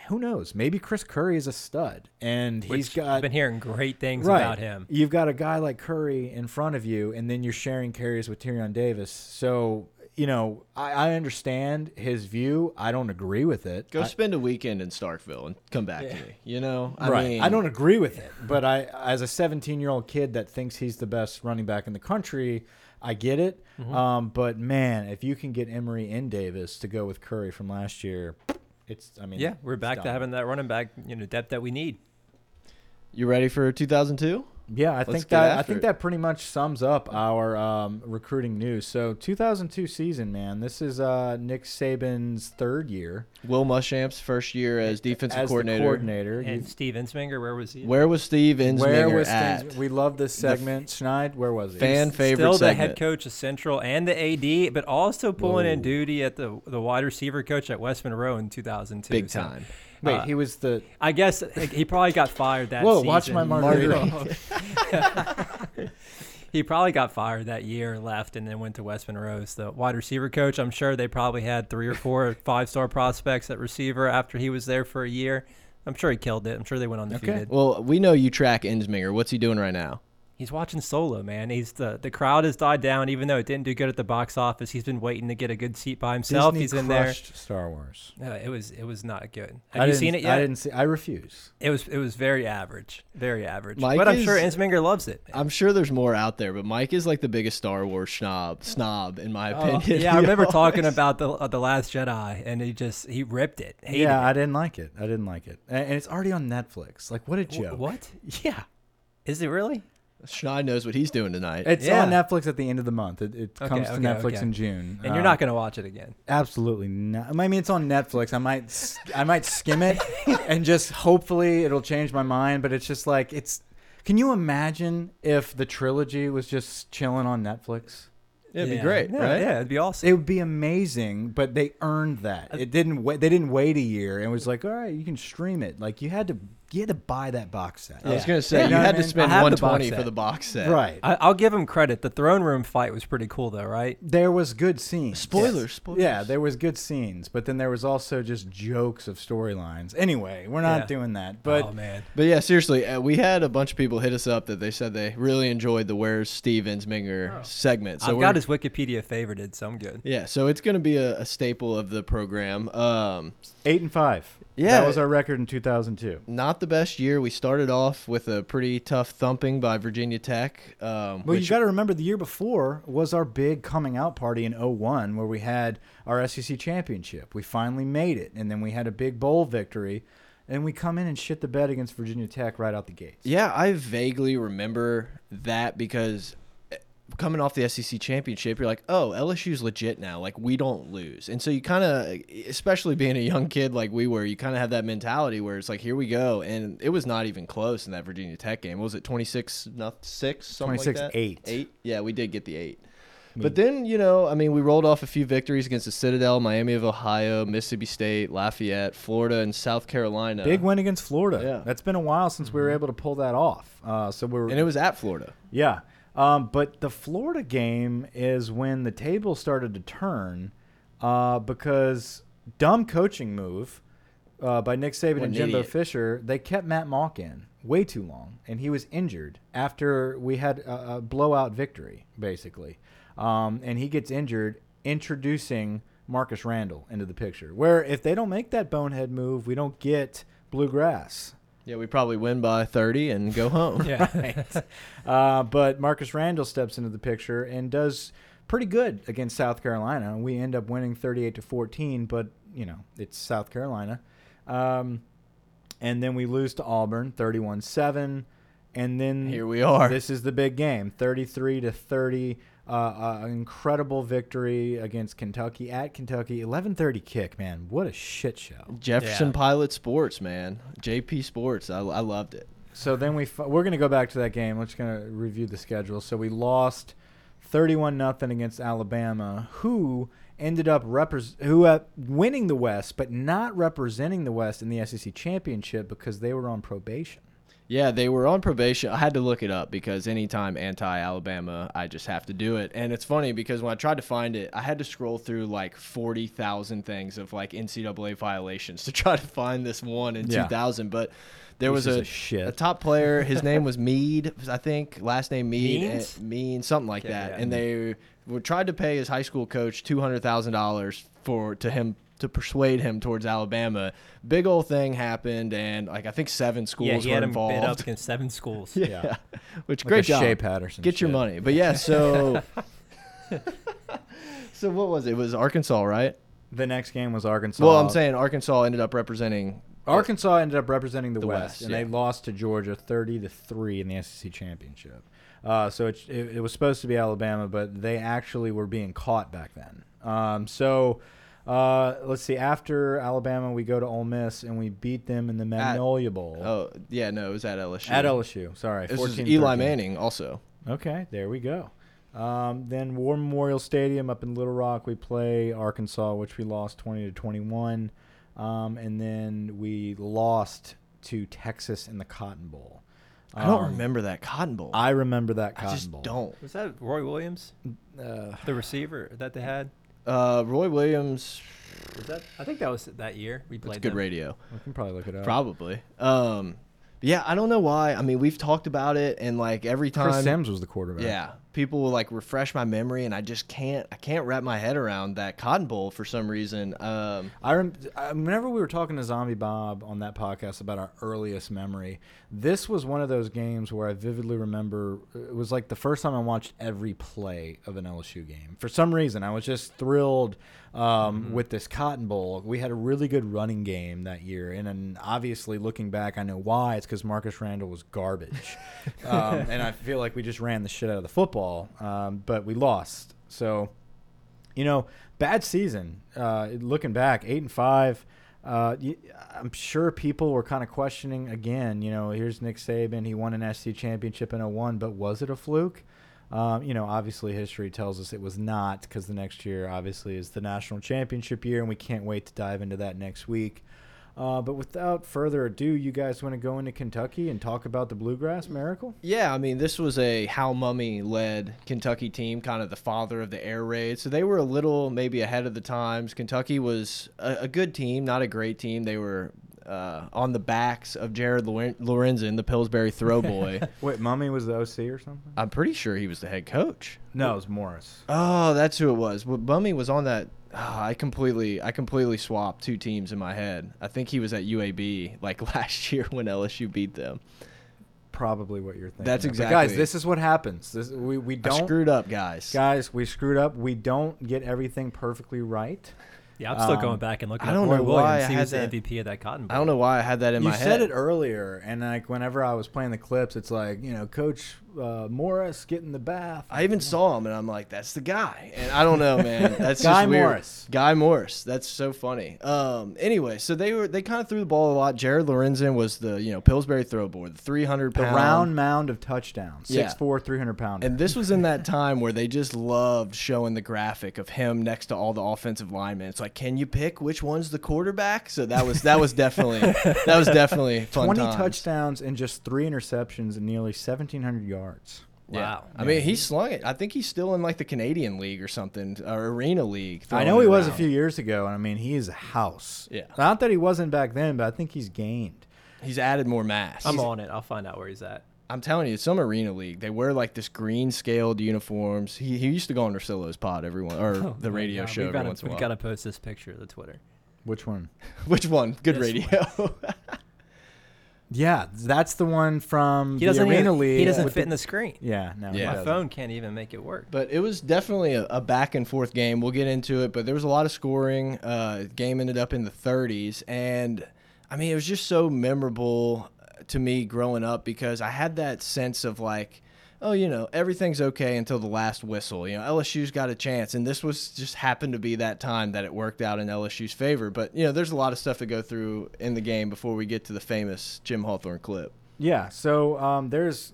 who knows? Maybe Chris Curry is a stud, and Which he's got I've been hearing great things right. about him. You've got a guy like Curry in front of you, and then you're sharing carries with Tyrion Davis. So you know, I, I understand his view. I don't agree with it. Go I- spend a weekend in Starkville and come back to me. You know, I right. mean, I don't agree with it, but I, as a 17 year old kid that thinks he's the best running back in the country, I get it. Mm-hmm. Um, but man, if you can get Emery and Davis to go with Curry from last year, it's. I mean, Yeah, we're back to having that running back, you know, depth that we need. You ready for 2002? Yeah, I Let's think that I think it. that pretty much sums up our um, recruiting news. So 2002 season, man. This is uh, Nick Saban's third year Will Muschamp's first year as defensive as coordinator. coordinator. And You- Steve Ensminger, where was he? Where was Steve Ensminger where was at? things, we love this The segment. Schneid, where was he? Fan favorite Still the segment. head coach of Central and the AD, but also pulling in duty at the the wide receiver coach at West Monroe in 2002. Big So, time. Wait, uh, he was the. I guess he probably got fired that. Whoa, season. watch my margarita. <laughs> he probably got fired that year, left, and then went to West Monroe's the wide receiver coach. I'm sure they probably had three or four <laughs> five star prospects at receiver after he was there for a year. I'm sure he killed it. I'm sure they went undefeated. Well, we know you track Ensminger. What's he doing right now? He's watching Solo, man. He's the the crowd has died down, even though it didn't do good at the box office. He's been waiting to get a good seat by himself. Disney He's in there. Star Wars. Uh, it was it was not good. I Have you didn't- seen it yet? I didn't see. I refuse. It was it was very average, very average. Mike but I'm sure is- Ensminger loves it. I'm sure there's more out there, but Mike is like the biggest Star Wars snob, snob in my opinion. yeah, I <laughs> remember talking about the uh, the Last Jedi, and he just he ripped it. Yeah, it. I didn't like it. I didn't like it, and, and it's already on Netflix. Like, what a joke! What <laughs> Yeah, is it really? Schneid knows what he's doing tonight. it's Yeah. on Netflix at the end of the month. It, it Okay, comes to okay, Netflix okay. in June, And you're Uh, not gonna watch it again. Absolutely not. I mean, it's on Netflix. I might, s- I might skim it, <laughs> and just hopefully it'll change my mind. But it's just like it's. Can you imagine if the trilogy was just chilling on Netflix? It'd be Yeah. great, yeah, right? Yeah, it'd be awesome. It would be amazing, but they earned that. It didn't. Wait, they didn't wait a year and was like, all right, you can stream it. Like you had to, you had to buy that box set. I was gonna say Yeah, you you know had what I to mean? spend I have the box 120 for the box set. Right. I, I'll give him credit. The throne room fight was pretty cool, though, right? there was good scenes. Spoilers, spoilers. Yeah, there was good scenes, but then there was also just jokes of storylines. Anyway, we're not Yeah. doing that. But oh man, But yeah, seriously, uh, we had a bunch of people hit us up that they said they really enjoyed the "Where's Steve Ensminger" segment. So I've we're, got his Wikipedia favorited, so I'm good. yeah, so it's gonna be a, a staple of the program. Um, eight and five. Yeah. that was our record in 2002. not the best year. We started off with a pretty tough thumping by Virginia Tech. Um, Well, you which- got to remember the year before was our big coming out party in 01 where we had our SEC championship. We finally made it, and then we had a big bowl victory, and we come in and shit the bed against Virginia Tech right out the gates. Yeah, I vaguely remember that because coming off the SEC championship, you're like, oh, LSU's legit now. Like, we don't lose. And so you kind of, especially being a young kid like we were, you kind of have that mentality where it's like, here we go. And it was not even close in that Virginia Tech game. What was it 26 not 6? Something like 26-8. 8. Yeah, we did get the 8. But then, you know, I mean, we rolled off a few victories against the Citadel, Miami of Ohio, Mississippi State, Lafayette, Florida, and South Carolina. Big win against Florida. Yeah. That's been a while since we were able to pull that off. Uh, so we're And it was at Florida. Yeah. Um, but the Florida game is when the table started to turn uh, because dumb coaching move uh, by Nick Saban What and an Jimbo idiot. Fisher. They kept Matt Mauck in way too long, and he was injured after we had a, a blowout victory, basically. Um, and he gets injured introducing Marcus Randall into the picture. Where if they don't make that bonehead move, we don't get bluegrass. Yeah, we probably win by 30 and go home. <laughs> Yeah, <laughs> Uh, but Marcus Randall steps into the picture and does pretty good against South Carolina. We end up winning 38 to 14, but you know it's South Carolina. Um, and then we lose to Auburn 31-7, and then Here we are. This is the big game, 33 to 30. Uh, uh, an incredible victory against Kentucky at Kentucky. 11:30 kick, man. What a shit show. Jefferson Yeah. Pilot Sports, man. JP Sports. I, I loved it. So then we we're going to go back to that game. We're just going to review the schedule. So we lost 31 nothing against Alabama, who ended up who uh, winning the West, but not representing the West in the SEC championship because they were on probation. Yeah, they were on probation. I had to look it up because anytime anti-Alabama, I just have to do it. And it's funny because when I tried to find it, I had to scroll through like 40,000 things of like NCAA violations <laughs> to try to find this one in Yeah. 2000. But there was Pieces a, shit. a top player. His name was Mead, I think. Last name Mead. Means? eh, Mean, something like Okay, that. yeah. And they were tried to pay his high school coach $200,000 for to him to persuade him towards Alabama. Big old thing happened, and like I think seven schools yeah, he were had him involved. bid up against seven schools. <laughs> Yeah. Yeah. Which Like great a job. Shea Patterson. Get your money. But yeah, so <laughs> So what was it? It was Arkansas, right? The next game was Arkansas. Well, I'm saying Arkansas ended up representing Arkansas ended up representing the, The West, West, and yeah. they lost to Georgia 30 to three in the SEC championship. Uh, so it, it, it was supposed to be Alabama, but they actually were being caught back then. Um, so uh, let's see. After Alabama, we go to Ole Miss and we beat them in the Magnolia Bowl Oh, yeah, no, it was at LSU. at LSU. Sorry, This was 14 Eli 13. Manning also. Okay, there we go. Um, then War Memorial Stadium up in Little Rock, we play Arkansas, which we lost 20 to 21. Um, and then we lost to Texas in the Cotton Bowl. I don't Um, remember that Cotton Bowl. I remember that I just Bowl. don't. Was that Roy Williams, Uh, the receiver that they had? Uh, Roy Williams. Was that? I think that was that year we That's played. good them. radio. we can probably look it up. Probably. Um, yeah, I don't know why. I mean, we've talked about it, and like every time. Chris Sims was the quarterback. Yeah, people will like refresh my memory, and I just can't. I can't wrap my head around that Cotton Bowl for some reason. Um, I, rem- I whenever we were talking to Zombie Bob on that podcast about our earliest memory, this was one of those games where I vividly remember it was like the first time I watched every play of an LSU game. For some reason, I was just thrilled um, with this Cotton Bowl. We had a really good running game that year, and then obviously looking back, I know why. It's because Marcus Randall was garbage, <laughs> um, and I feel like we just ran the shit out of the football, um, but we lost. So you know, bad season. Uh, looking back, eight and five. Uh, I'm sure people were kind of questioning again. You know, here's Nick Saban. He won an SC championship in 01, but was it a fluke? Um, you know, obviously history tells us it was not because the next year obviously is the national championship year, and we can't wait to dive into that next week. Uh, but without further ado, you guys want to go into Kentucky and talk about the Bluegrass Miracle? yeah, I mean, this was a Hal Mumme led Kentucky team, kind of the father of the air raid. So they were a little maybe ahead of the times. Kentucky was a, a good team, not a great team. They were uh, on the backs of Jared Lorenzen, the Pillsbury throw <laughs> boy. Wait, Mumme was the OC or something? I'm pretty sure he was the head coach. No, it was Morris. Oh, that's who it was. Well, Mumme was on that. Ah, I completely, I completely swapped two teams in my head. I think he was at UAB like <laughs> last year when LSU beat them. probably what you're thinking. That's of. But exactly- guys. This is what happens. This we we don't screwed up, guys. guys. We screwed up. We don't get everything perfectly right. Yeah, I'm still Um, going back and looking. I don't Roy know Williams. why I he had was the that- MVP of that Cotton Bowl. I don't know why I had that in you my head. You said it earlier, and like whenever I was playing the clips, it's like you know, Coach uh, Morris getting the bath. I even saw him, and I'm like, "That's the guy." And I don't know, man. <laughs> That's Guy just weird. Morris. Guy Morris. That's so funny. Um. Anyway, so they were they kind of threw the ball a lot. Jared Lorenzen was the you know Pillsbury throw boy, the 300 the round mound of touchdowns. Yeah. 6'4", 300 pounder. And this was in that time where they just loved showing the graphic of him next to all the offensive linemen. It's like, can you pick which one's the quarterback? So that was that was definitely that was definitely fun. Twenty times. touchdowns and just three interceptions and nearly seventeen hundred yards. Yeah. Wow. I mean, he slung it. I think he's still in like the Canadian League or something, or Arena League. I know he it was a few years ago, and I mean he is a house. Yeah. Not that he wasn't back then, but I think he's gained. He's added more mass. I'm He's- on it. I'll find out where he's at. I'm telling you, it's some arena league. They wear like this green scaled uniforms. He, he used to go on Rosillo's pod everyone or <laughs> oh, the radio show we've every gotta, once in a We've got to post this picture to the Twitter. Which one? <laughs> Which one? Good This radio. <laughs> Yeah, that's the one from He the doesn't Arena even, League. He doesn't with fit in the screen. Yeah, no. Yeah. My phone can't even make it work. But it was definitely a, a back and forth game. We'll get into it, but there was a lot of scoring. Uh, game ended up in the 30s, and I mean, it was just so memorable to me growing up because I had that sense of like oh, you know, everything's okay until the last whistle. You know, LSU's got a chance, and this was just happened to be that time that it worked out in LSU's favor. But you know, there's a lot of stuff to go through in the game before we get to the famous Jim Hawthorne clip. Yeah. So um, there's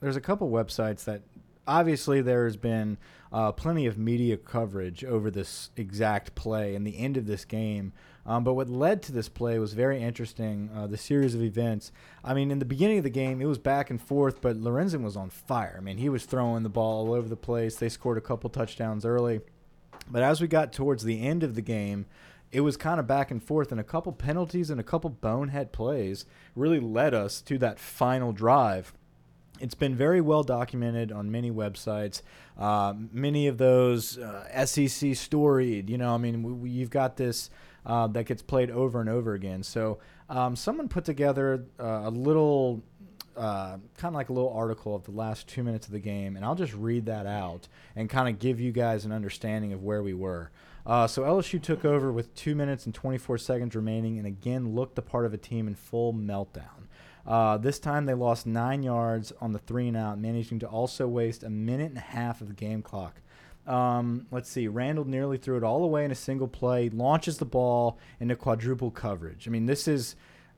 there's a couple websites that obviously there's been uh, plenty of media coverage over this exact play and the end of this game. Um, but what led to this play was very interesting. Uh, the series of events. I mean, in the beginning of the game, it was back and forth, but Lorenzen was on fire. I mean, he was throwing the ball all over the place. They scored a couple touchdowns early. But as we got towards the end of the game, it was kind of back and forth, and a couple penalties and a couple bonehead plays really led us to that final drive. It's been very well documented on many websites. Uh, many of those uh, SEC storied. You know, I mean, we, we, you've got this uh, that gets played over and over again. So um, someone put together uh, a little, uh, kind of like a little article of the last two minutes of the game, and I'll just read that out and kind of give you guys an understanding of where we were. Uh, so LSU took over with two minutes and 24 seconds remaining, and again looked the part of a team in full meltdown. Uh, this time they lost nine yards on the three and out, managing to also waste a minute and a half of the game clock. Um, let's see. Randall nearly threw it all away in a single play, launches the ball into quadruple coverage. I mean, this is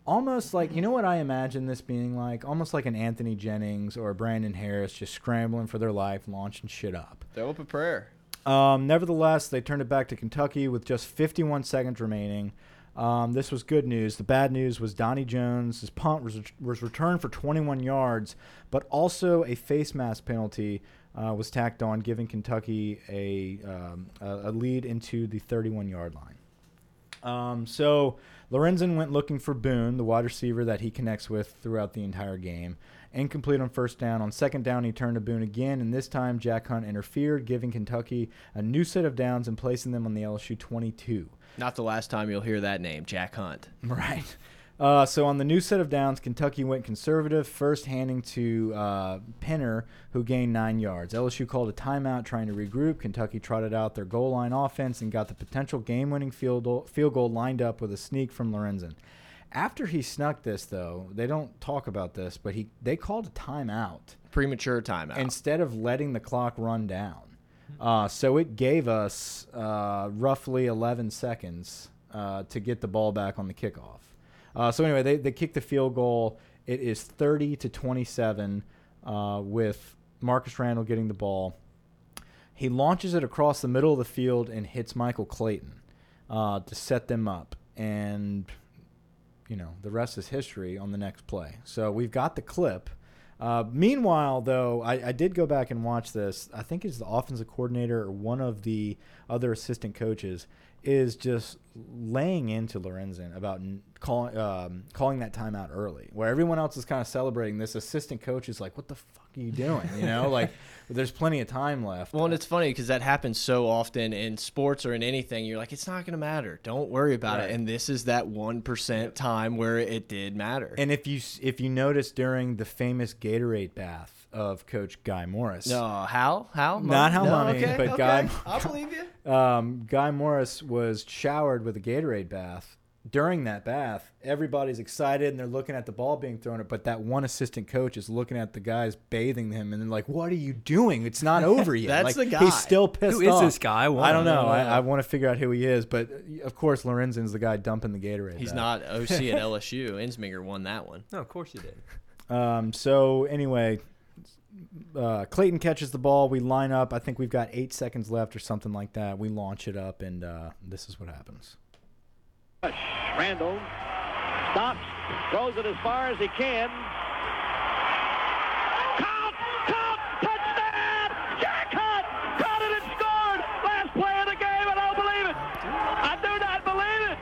almost like you know what I imagine this being like? Almost like an Anthony Jennings or a Brandon Harris just scrambling for their life, launching shit up. Throw up a prayer. Um, nevertheless, they turned it back to Kentucky with just 51 seconds remaining. Um, this was good news. The bad news was Donnie Jones' his punt was, was returned for 21 yards, but also a face mask penalty uh, was tacked on, giving Kentucky a, um, a, a, lead into the 31 yard line. Um, so Lorenzen went looking for Boone, the wide receiver that he connects with throughout the entire game. Incomplete on first down. On second down, he turned to Boone again, and this time Jack Hunt interfered, giving Kentucky a new set of downs and placing them on the LSU 22. Not the last time you'll hear that name, Jack Hunt. <laughs> Right. Uh, so on the new set of downs, Kentucky went conservative, first handing to uh, Pinner, who gained nine yards. LSU called a timeout, trying to regroup. Kentucky trotted out their goal line offense and got the potential game-winning field goal, field goal lined up with a sneak from Lorenzen. After he snuck this, though, they don't talk about this, but he they called a timeout, premature timeout, instead of letting the clock run down. Uh, so it gave us uh, roughly 11 seconds uh, to get the ball back on the kickoff. Uh, so anyway, they they kicked the field goal. It is 30 to 27 uh, with Marcus Randall getting the ball. He launches it across the middle of the field and hits Michael Clayton uh, to set them up. And you know, the rest is history on the next play. So we've got the clip. Uh, meanwhile, though, I, I, did go back and watch this. I think it's the offensive coordinator or one of the other assistant coaches is just laying into Lorenzen about calling um, calling that timeout early, where everyone else is kind of celebrating. This assistant coach is like, "What the fuck are you doing?" You know, like <laughs> there's plenty of time left. Well, and it's funny because that happens so often in sports or in anything. You're like, it's not going to matter. Don't worry about right. it. And this is that one percent time where it did matter. And if you if you notice during the famous Gatorade bath of Coach Guy Morris. No, how? How? Not how no, money, okay, but okay. Guy. <laughs> I'll believe you. <laughs> Um, Guy Morris was showered with a Gatorade bath. During that bath, everybody's excited and they're looking at the ball being thrown at, but that one assistant coach is looking at the guys bathing him and they're like, "What are you doing? It's not <laughs> over yet." That's like, the guy. He's still pissed Who is off. this guy? I, I don't know. I, I want to figure out who he is, but of course, Lorenzen's the guy dumping the Gatorade. He's bath. not OC at LSU. Ensminger won that one. No, of course he did. Um, so anyway, uh, Clayton catches the ball. We line up. I think we've got eight seconds left or something like that. We launch it up, and uh, this is what happens. Randall stops, throws it as far as he can. Count, count, touchdown! Jack Hunt caught it and scored. Last play of the game, I don't believe it. I do not believe it.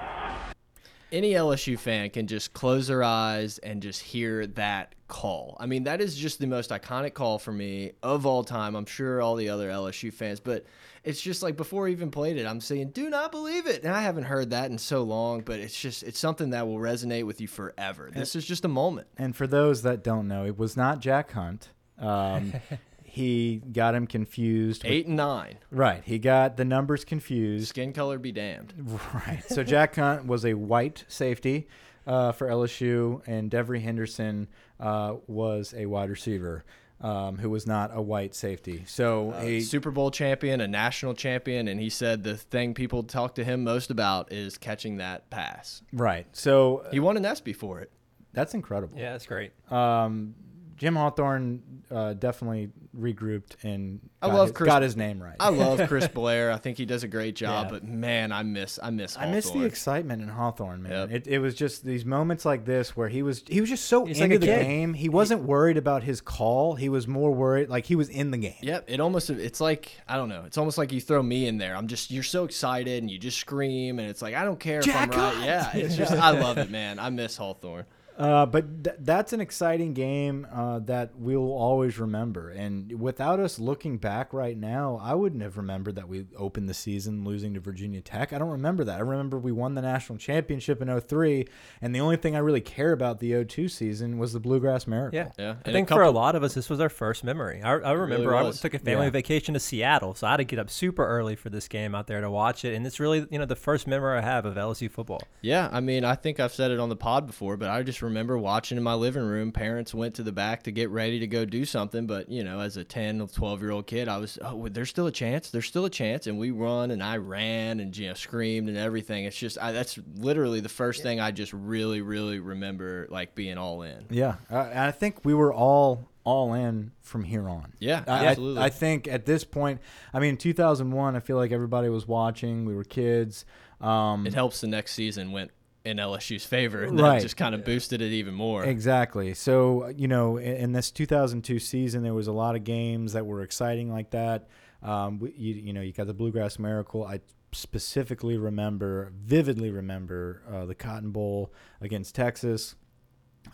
Any LSU fan can just close their eyes and just hear that call. I mean, that is just the most iconic call for me of all time. I'm sure all the other LSU fans, but it's just like before I even played it, I'm saying, do not believe it. And I haven't heard that in so long, but it's just, it's something that will resonate with you forever. This is just a moment. And for those that don't know, it was not Jack Hunt. Um, <laughs> he got him confused. With, Eight and nine. Right. He got the numbers confused. Skin color be damned. Right. So Jack <laughs> Hunt was a white safety uh, for LSU, and Devery Henderson uh, was a wide receiver. um, who was not a white safety. So a Super Bowl champion, a national champion, and he said the thing people talk to him most about is catching that pass. right. So He won an ESPY for it. that's incredible. Yeah, that's great. Um, Jim Hawthorne uh, definitely regrouped and I got love his, Chris- got his name right. I love <laughs> Chris Blair. I think he does a great job, Yeah. but man, I miss I miss I miss the excitement in Hawthorne, man. Yep. It, it was just these moments like this where he was he was just so He's like into a the kid. game. He wasn't worried about his call. He was more worried like he was in the game. Yep, it almost it's like I don't know. It's almost like you throw me in there. I'm just you're so excited and you just scream and it's like I don't care if I'm right. Hunt! Yeah, it's just <laughs> I love it, man. I miss Hawthorne. Uh, but th that's an exciting game uh, that we'll always remember. And without us looking back right now, I wouldn't have remembered that we opened the season losing to Virginia Tech. I don't remember that. I remember we won the national championship in 03, and the only thing I really care about the 02 season was the Bluegrass Miracle. Yeah, Yeah, I and a think for a lot of us, this was our first memory. I, I remember I took a family Yeah. vacation to Seattle, so I had to get up super early for this game out there to watch it, and it's really you know the first memory I have of LSU football. Yeah, I mean, I think I've said it on the pod before, but I just remember watching in my living room. Parents went to the back to get ready to go do something, but you know, as a 10 or 12 year old kid, I was, oh, there's still a chance. There's still a chance, and we run, and I ran, and you know, screamed and everything. It's just I, that's literally the first thing I just really, really remember, like being all in. Yeah, and I think we were all all in from here on. Yeah, I- I- absolutely. I, think at this point, I mean, 2001, I feel like everybody was watching. We were kids. Um, It helps the next season went in LSU's favor, and Right. that just kind of boosted it even more. Exactly. So you know, in, in this 2002 season, there was a lot of games that were exciting like that. Um, you, you know, you got the Bluegrass Miracle. I specifically remember, vividly remember, uh, the Cotton Bowl against Texas.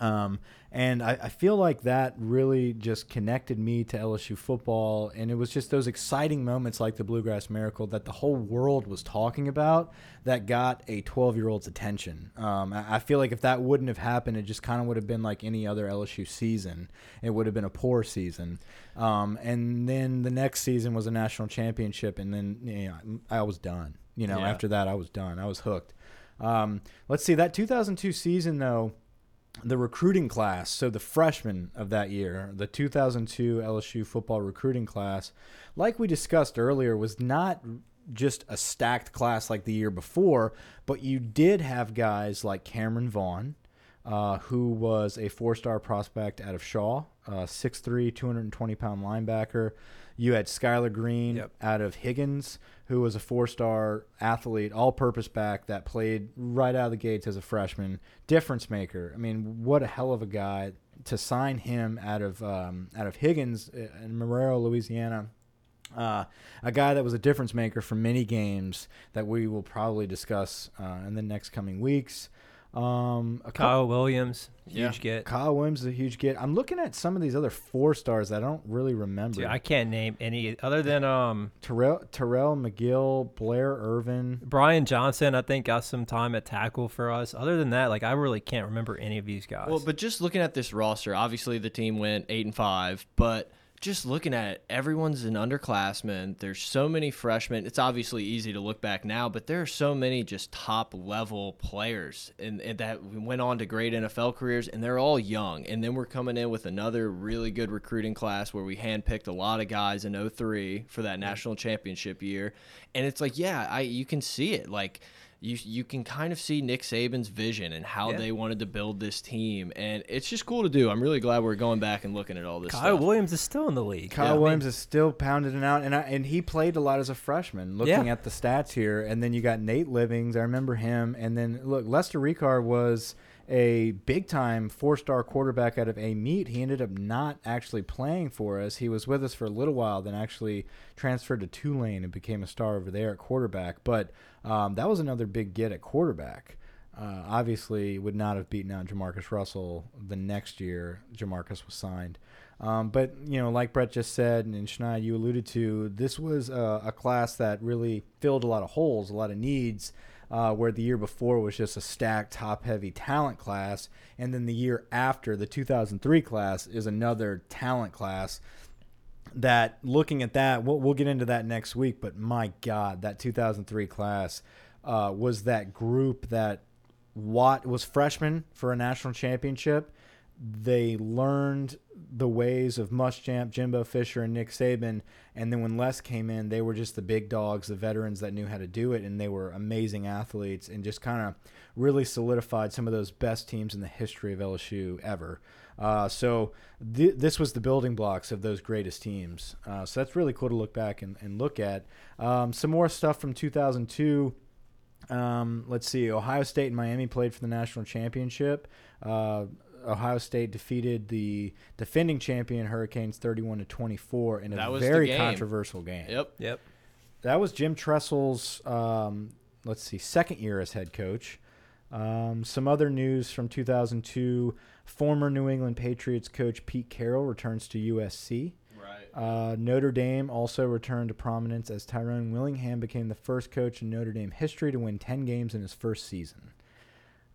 Um, and I, I feel like that really just connected me to LSU football. And it was just those exciting moments like the Bluegrass Miracle that the whole world was talking about that got a 12 year old's attention. Um, I, I feel like if that wouldn't have happened, it just kind of would have been like any other LSU season. It would have been a poor season. Um, and then the next season was a national championship. And then you know, I was done. You know, Yeah. after that, I was done. I was hooked. Um, let's see, that 2002 season, though the recruiting class, so the freshmen of that year, the 2002 LSU football recruiting class, like we discussed earlier, was not just a stacked class like the year before, but you did have guys like Cameron Vaughn, uh, who was a four star prospect out of Shaw, uh, 6'3, 220 pound linebacker. You had Skylar Green Yep. out of Higgins, who was a four star athlete, all purpose back that played right out of the gates as a freshman. Difference maker. I mean, what a hell of a guy to sign him out of um, out of Higgins uh, in Marrero, Louisiana. Uh, a guy that was a difference maker for many games that we will probably discuss uh, in the next coming weeks. Um, a couple- Kyle Williams, huge Yeah. get. Kyle Williams is a huge get. I'm looking at some of these other four stars that I don't really remember. Dude, I can't name any other than um Terrell, Terrell McGill, Blair Irvin. Brian Johnson. I think got some time at tackle for us. Other than that, like I really can't remember any of these guys. Well, but just looking at this roster, obviously the team went eight and five, but just looking at it, everyone's an underclassman. There's so many freshmen. It's obviously easy to look back now, but there are so many just top level players and, and that went on to great NFL careers, and they're all young. And then we're coming in with another really good recruiting class where we handpicked a lot of guys in 03 for that national championship year. And it's like, yeah, I you can see it. Like you you can kind of see Nick Saban's vision and how Yeah. they wanted to build this team, and it's just cool to do. I'm really glad we're going back and looking at all this. Kyle stuff. Williams is still in the league. Kyle Yeah. Williams is still pounding it out, and I, and he played a lot as a freshman. Looking Yeah. at the stats here, and then you got Nate Livings. I remember him, and then look, Lester Ricard was a big time four star quarterback out of a meet. He ended up not actually playing for us. He was with us for a little while, then actually transferred to Tulane and became a star over there at quarterback. But um, that was another big get at quarterback. Uh, obviously, would not have beaten out Jamarcus Russell the next year. Jamarcus was signed. Um, but you know, like Brett just said, and Schneid, you alluded to, this was a, a class that really filled a lot of holes, a lot of needs. Uh, where the year before was just a stacked, top-heavy talent class, and then the year after, the 2003 class, is another talent class. That looking at that, we'll, we'll get into that next week. But my God, that 2003 class uh, was that group that Watt was freshman for a national championship they learned the ways of Muschamp, Jimbo Fisher, and Nick Saban. And then when Les came in, they were just the big dogs, the veterans that knew how to do it, and they were amazing athletes, and just kind of really solidified some of those best teams in the history of LSU ever. Uh, so th this was the building blocks of those greatest teams. Uh, so that's really cool to look back and, and look at. Um, some more stuff from 2002. Um, let's see. Ohio State and Miami played for the national championship. Uh, Ohio State defeated the defending champion Hurricanes 31 to 24 in a That was very game. controversial game. Yep. Yep. That was Jim Tressel's, um, let's see, second year as head coach. Um, some other news from 2002 former New England Patriots coach Pete Carroll returns to USC. Right. Uh, Notre Dame also returned to prominence as Tyrone Willingham became the first coach in Notre Dame history to win 10 games in his first season.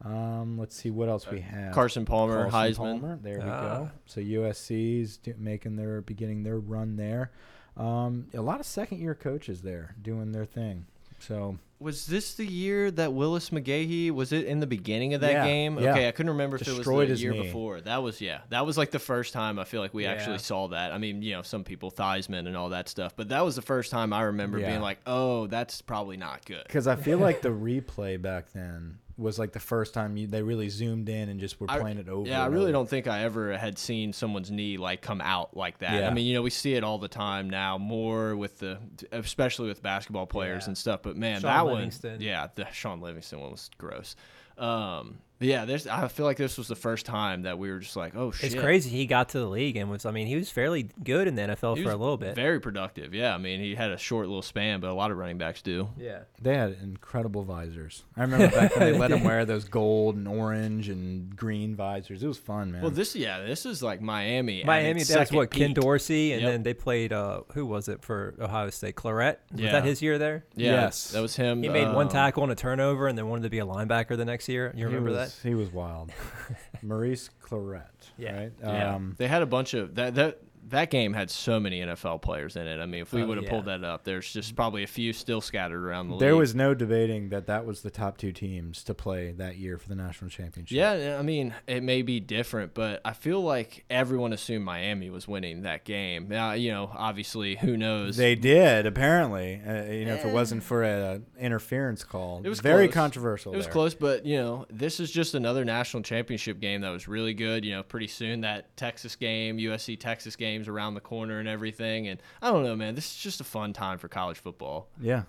Um, let's see what else we have. Carson Palmer, Carson Heisman. Palmer, There we Ah. go. So USC's do, making their beginning their run there. Um, a lot of second year coaches there doing their thing. So Was this the year that Willis McGahee was it in the beginning of that Yeah, game? yeah. Okay, I couldn't remember if it Destroyed was the year knee. before. That was yeah, that was like the first time I feel like we Yeah. actually saw that. I mean, you know, some people Theismann and all that stuff, but that was the first time I remember Yeah. being like, oh, that's probably not good. <laughs> because I feel like the replay back then was like the first time you, they really zoomed in and just were I- playing it over. Yeah, I really over. don't think I ever had seen someone's knee like come out like that. Yeah. I mean, you know, we see it all the time now, more with the, especially with basketball players Yeah. and stuff. But man, Shaun that Livingston. one, yeah, the Shaun Livingston one was gross. Um, but yeah, there's. I feel like this was the first time that we were just like, oh shit, It's crazy he got to the league and was I mean he was fairly good in the NFL He for was a little bit. Very productive. Yeah, I mean, he had a short little span, but a lot of running backs do. yeah. They had incredible visors. I remember back when they let them <laughs> wear those gold and orange and green visors. It was fun, man. Well, this yeah, this is like Miami. Miami that's second what Ken. Dorsey and Yep. then they played uh who was it for Ohio State? Clarett? Was Yeah. that his year there? Yeah, Yes. that was him. He made one um, tackle and a turnover and then wanted to be a linebacker the next year. You remember that? Was, He was wild. <laughs> Maurice Clarett. Yeah. Right? Yeah, Um, they had a bunch of that. That that game had so many NFL players in it. I mean, if we Oh, would have yeah. pulled that up, there's just probably a few still scattered around the league. there was no debating that that was the top two teams to play that year for the national championship. Yeah, I mean, it may be different, but I feel like everyone assumed Miami was winning that game. Now, you know, obviously, who knows? They did apparently. Uh, you know, if it wasn't for an interference call, It was very close. controversial. It was there. close, but you know, this is just another national championship game that was really good. You know, pretty soon that Texas game, USC Texas games around the corner and everything. And I don't know, man, this is just a fun time for college football. Yeah.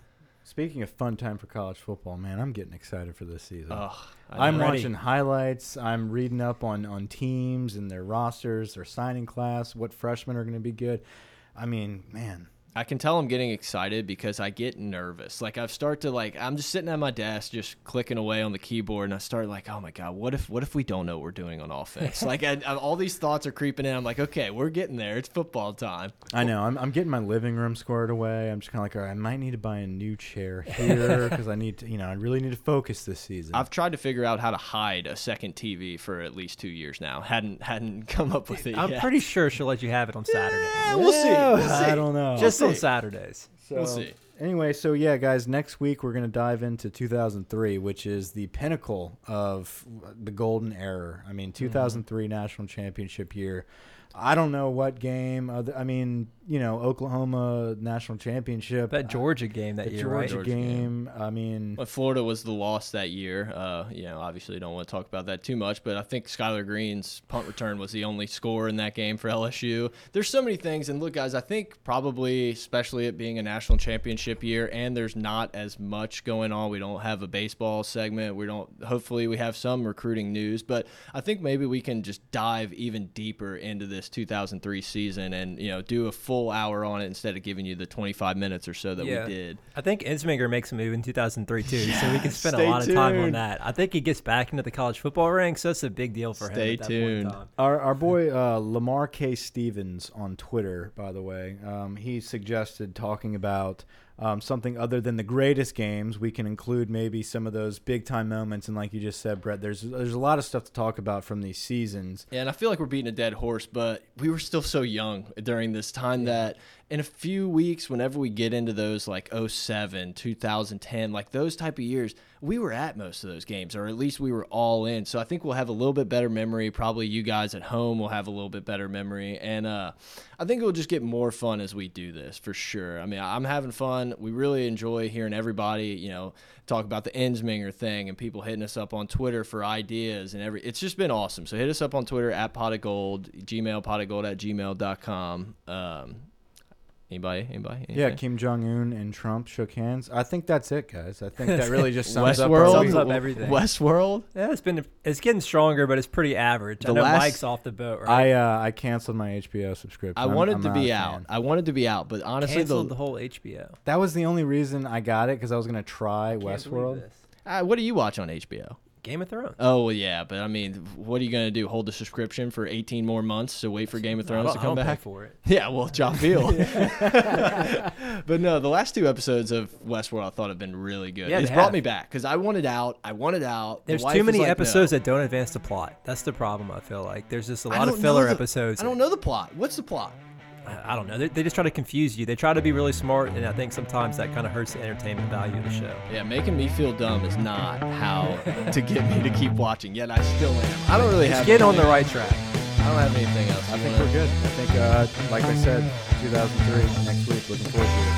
Speaking of fun time for college football, man, I'm getting excited for this season. Ugh, I'm watching highlights. I'm reading up on on teams and their rosters, their signing class, what freshmen are going to be good. I mean, man, I can tell I'm getting excited because I get nervous. Like I start to like I'm just sitting at my desk just clicking away on the keyboard and I start like, "Oh my god, what if what if we don't know what we're doing on offense?" like I, I, all these thoughts are creeping in. I'm like, "Okay, we're getting there. It's football time." I know. I'm, I'm getting my living room squared away. I'm just kind of like, all right, I might need to buy a new chair <laughs> here because I need to, you know, I really need to focus this season. I've tried to figure out how to hide a second TV for at least 2 years now. Hadn't hadn't come up with it I'm yet. pretty sure she'll let you have it on Saturday. Yeah, we'll see. We'll see. I don't know. Just on Saturdays. We'll see. Anyway, so yeah, guys, next week we're going to dive into 2003, which is the pinnacle of the golden era. I mean, mm-hmm. 2003 national championship year. I don't know what game. Other, I mean, you know, Oklahoma national championship. That Georgia game that the year, Georgia, right? Georgia game. game. I mean, But Florida was the loss that year. Uh, you know, obviously don't want to talk about that too much, but I think Skylar Green's punt return was the only score in that game for LSU. There's so many things, and look, guys, I think probably, especially it being a national championship year, and there's not as much going on. We don't have a baseball segment. We don't. Hopefully, we have some recruiting news, but I think maybe we can just dive even deeper into this 2003 season and you know do a full hour on it instead of giving you the 25 minutes or so that Yeah. we did. I think Ensminger makes a move in 2003 too, so we can <laughs> spend a stay lot of time on that. I think he gets back into the college football ranks, so that's a big deal for him. Stay at that point tuned. Our, our boy <laughs> uh, Lamar K. Stevens on Twitter, by the way, um, he suggested talking about um, something other than the greatest games. We can include maybe some of those big time moments, and like you just said, Brett, there's there's a lot of stuff to talk about from these seasons. Yeah, and I feel like we're beating a dead horse, but we were still so young during this time that in a few weeks, whenever we get into those like 07, 2010, like those type of years, we were at most of those games, or at least we were all in. So I think we'll have a little bit better memory. Probably you guys at home will have a little bit better memory. And uh, I think it will just get more fun as we do this for sure. I mean, I'm having fun. We really enjoy hearing everybody, you know, talk about the Ensminger thing and people hitting us up on Twitter for ideas and every. It's just been awesome. So hit us up on Twitter at pot of gold, Gmail pot of gold at gmail.com. Um, Anybody? Anybody? Yeah, Kim Jong Un and Trump shook hands. I think that's it, guys. I think that <laughs> really just sums up our Westworld. Sums up everything. Westworld. Yeah, it's been it's getting stronger, but it's pretty average. The I know last- Mike's off the boat, right? I uh, I canceled my HBO subscription. I I'm- wanted I'm to be out. fan. I wanted to be out, but honestly, canceled the, the whole HBO. That was the only reason I got it because I was gonna try Can't believe Westworld. this. uh, what do you watch on HBO? Game of Thrones. Oh well, yeah, but I mean, what are you gonna do? Hold the subscription for 18 more months to wait for Game of Thrones to come back? for it. <laughs> Yeah, well, John <laughs> Peel. <laughs> but no, the last two episodes of Westworld I thought have been really good. Yeah, it's brought have. me back because I wanted out. I wanted out. There's wife too many like, episodes no. that don't advance the plot. That's the problem. I feel like there's just a lot of filler the- episodes. I don't know the plot. What's the plot? I I don't know. They, they just try to confuse you. They try to be really smart, and I think sometimes that kind of hurts the entertainment value of the show. Yeah, making me feel dumb is not how <laughs> to get me to keep watching. Yet I still am. I don't really Just have. get on the right track. I don't have anything else. I think wanna- we're good. I think, uh, like I said, 2003 next week. Looking forward to it. Over and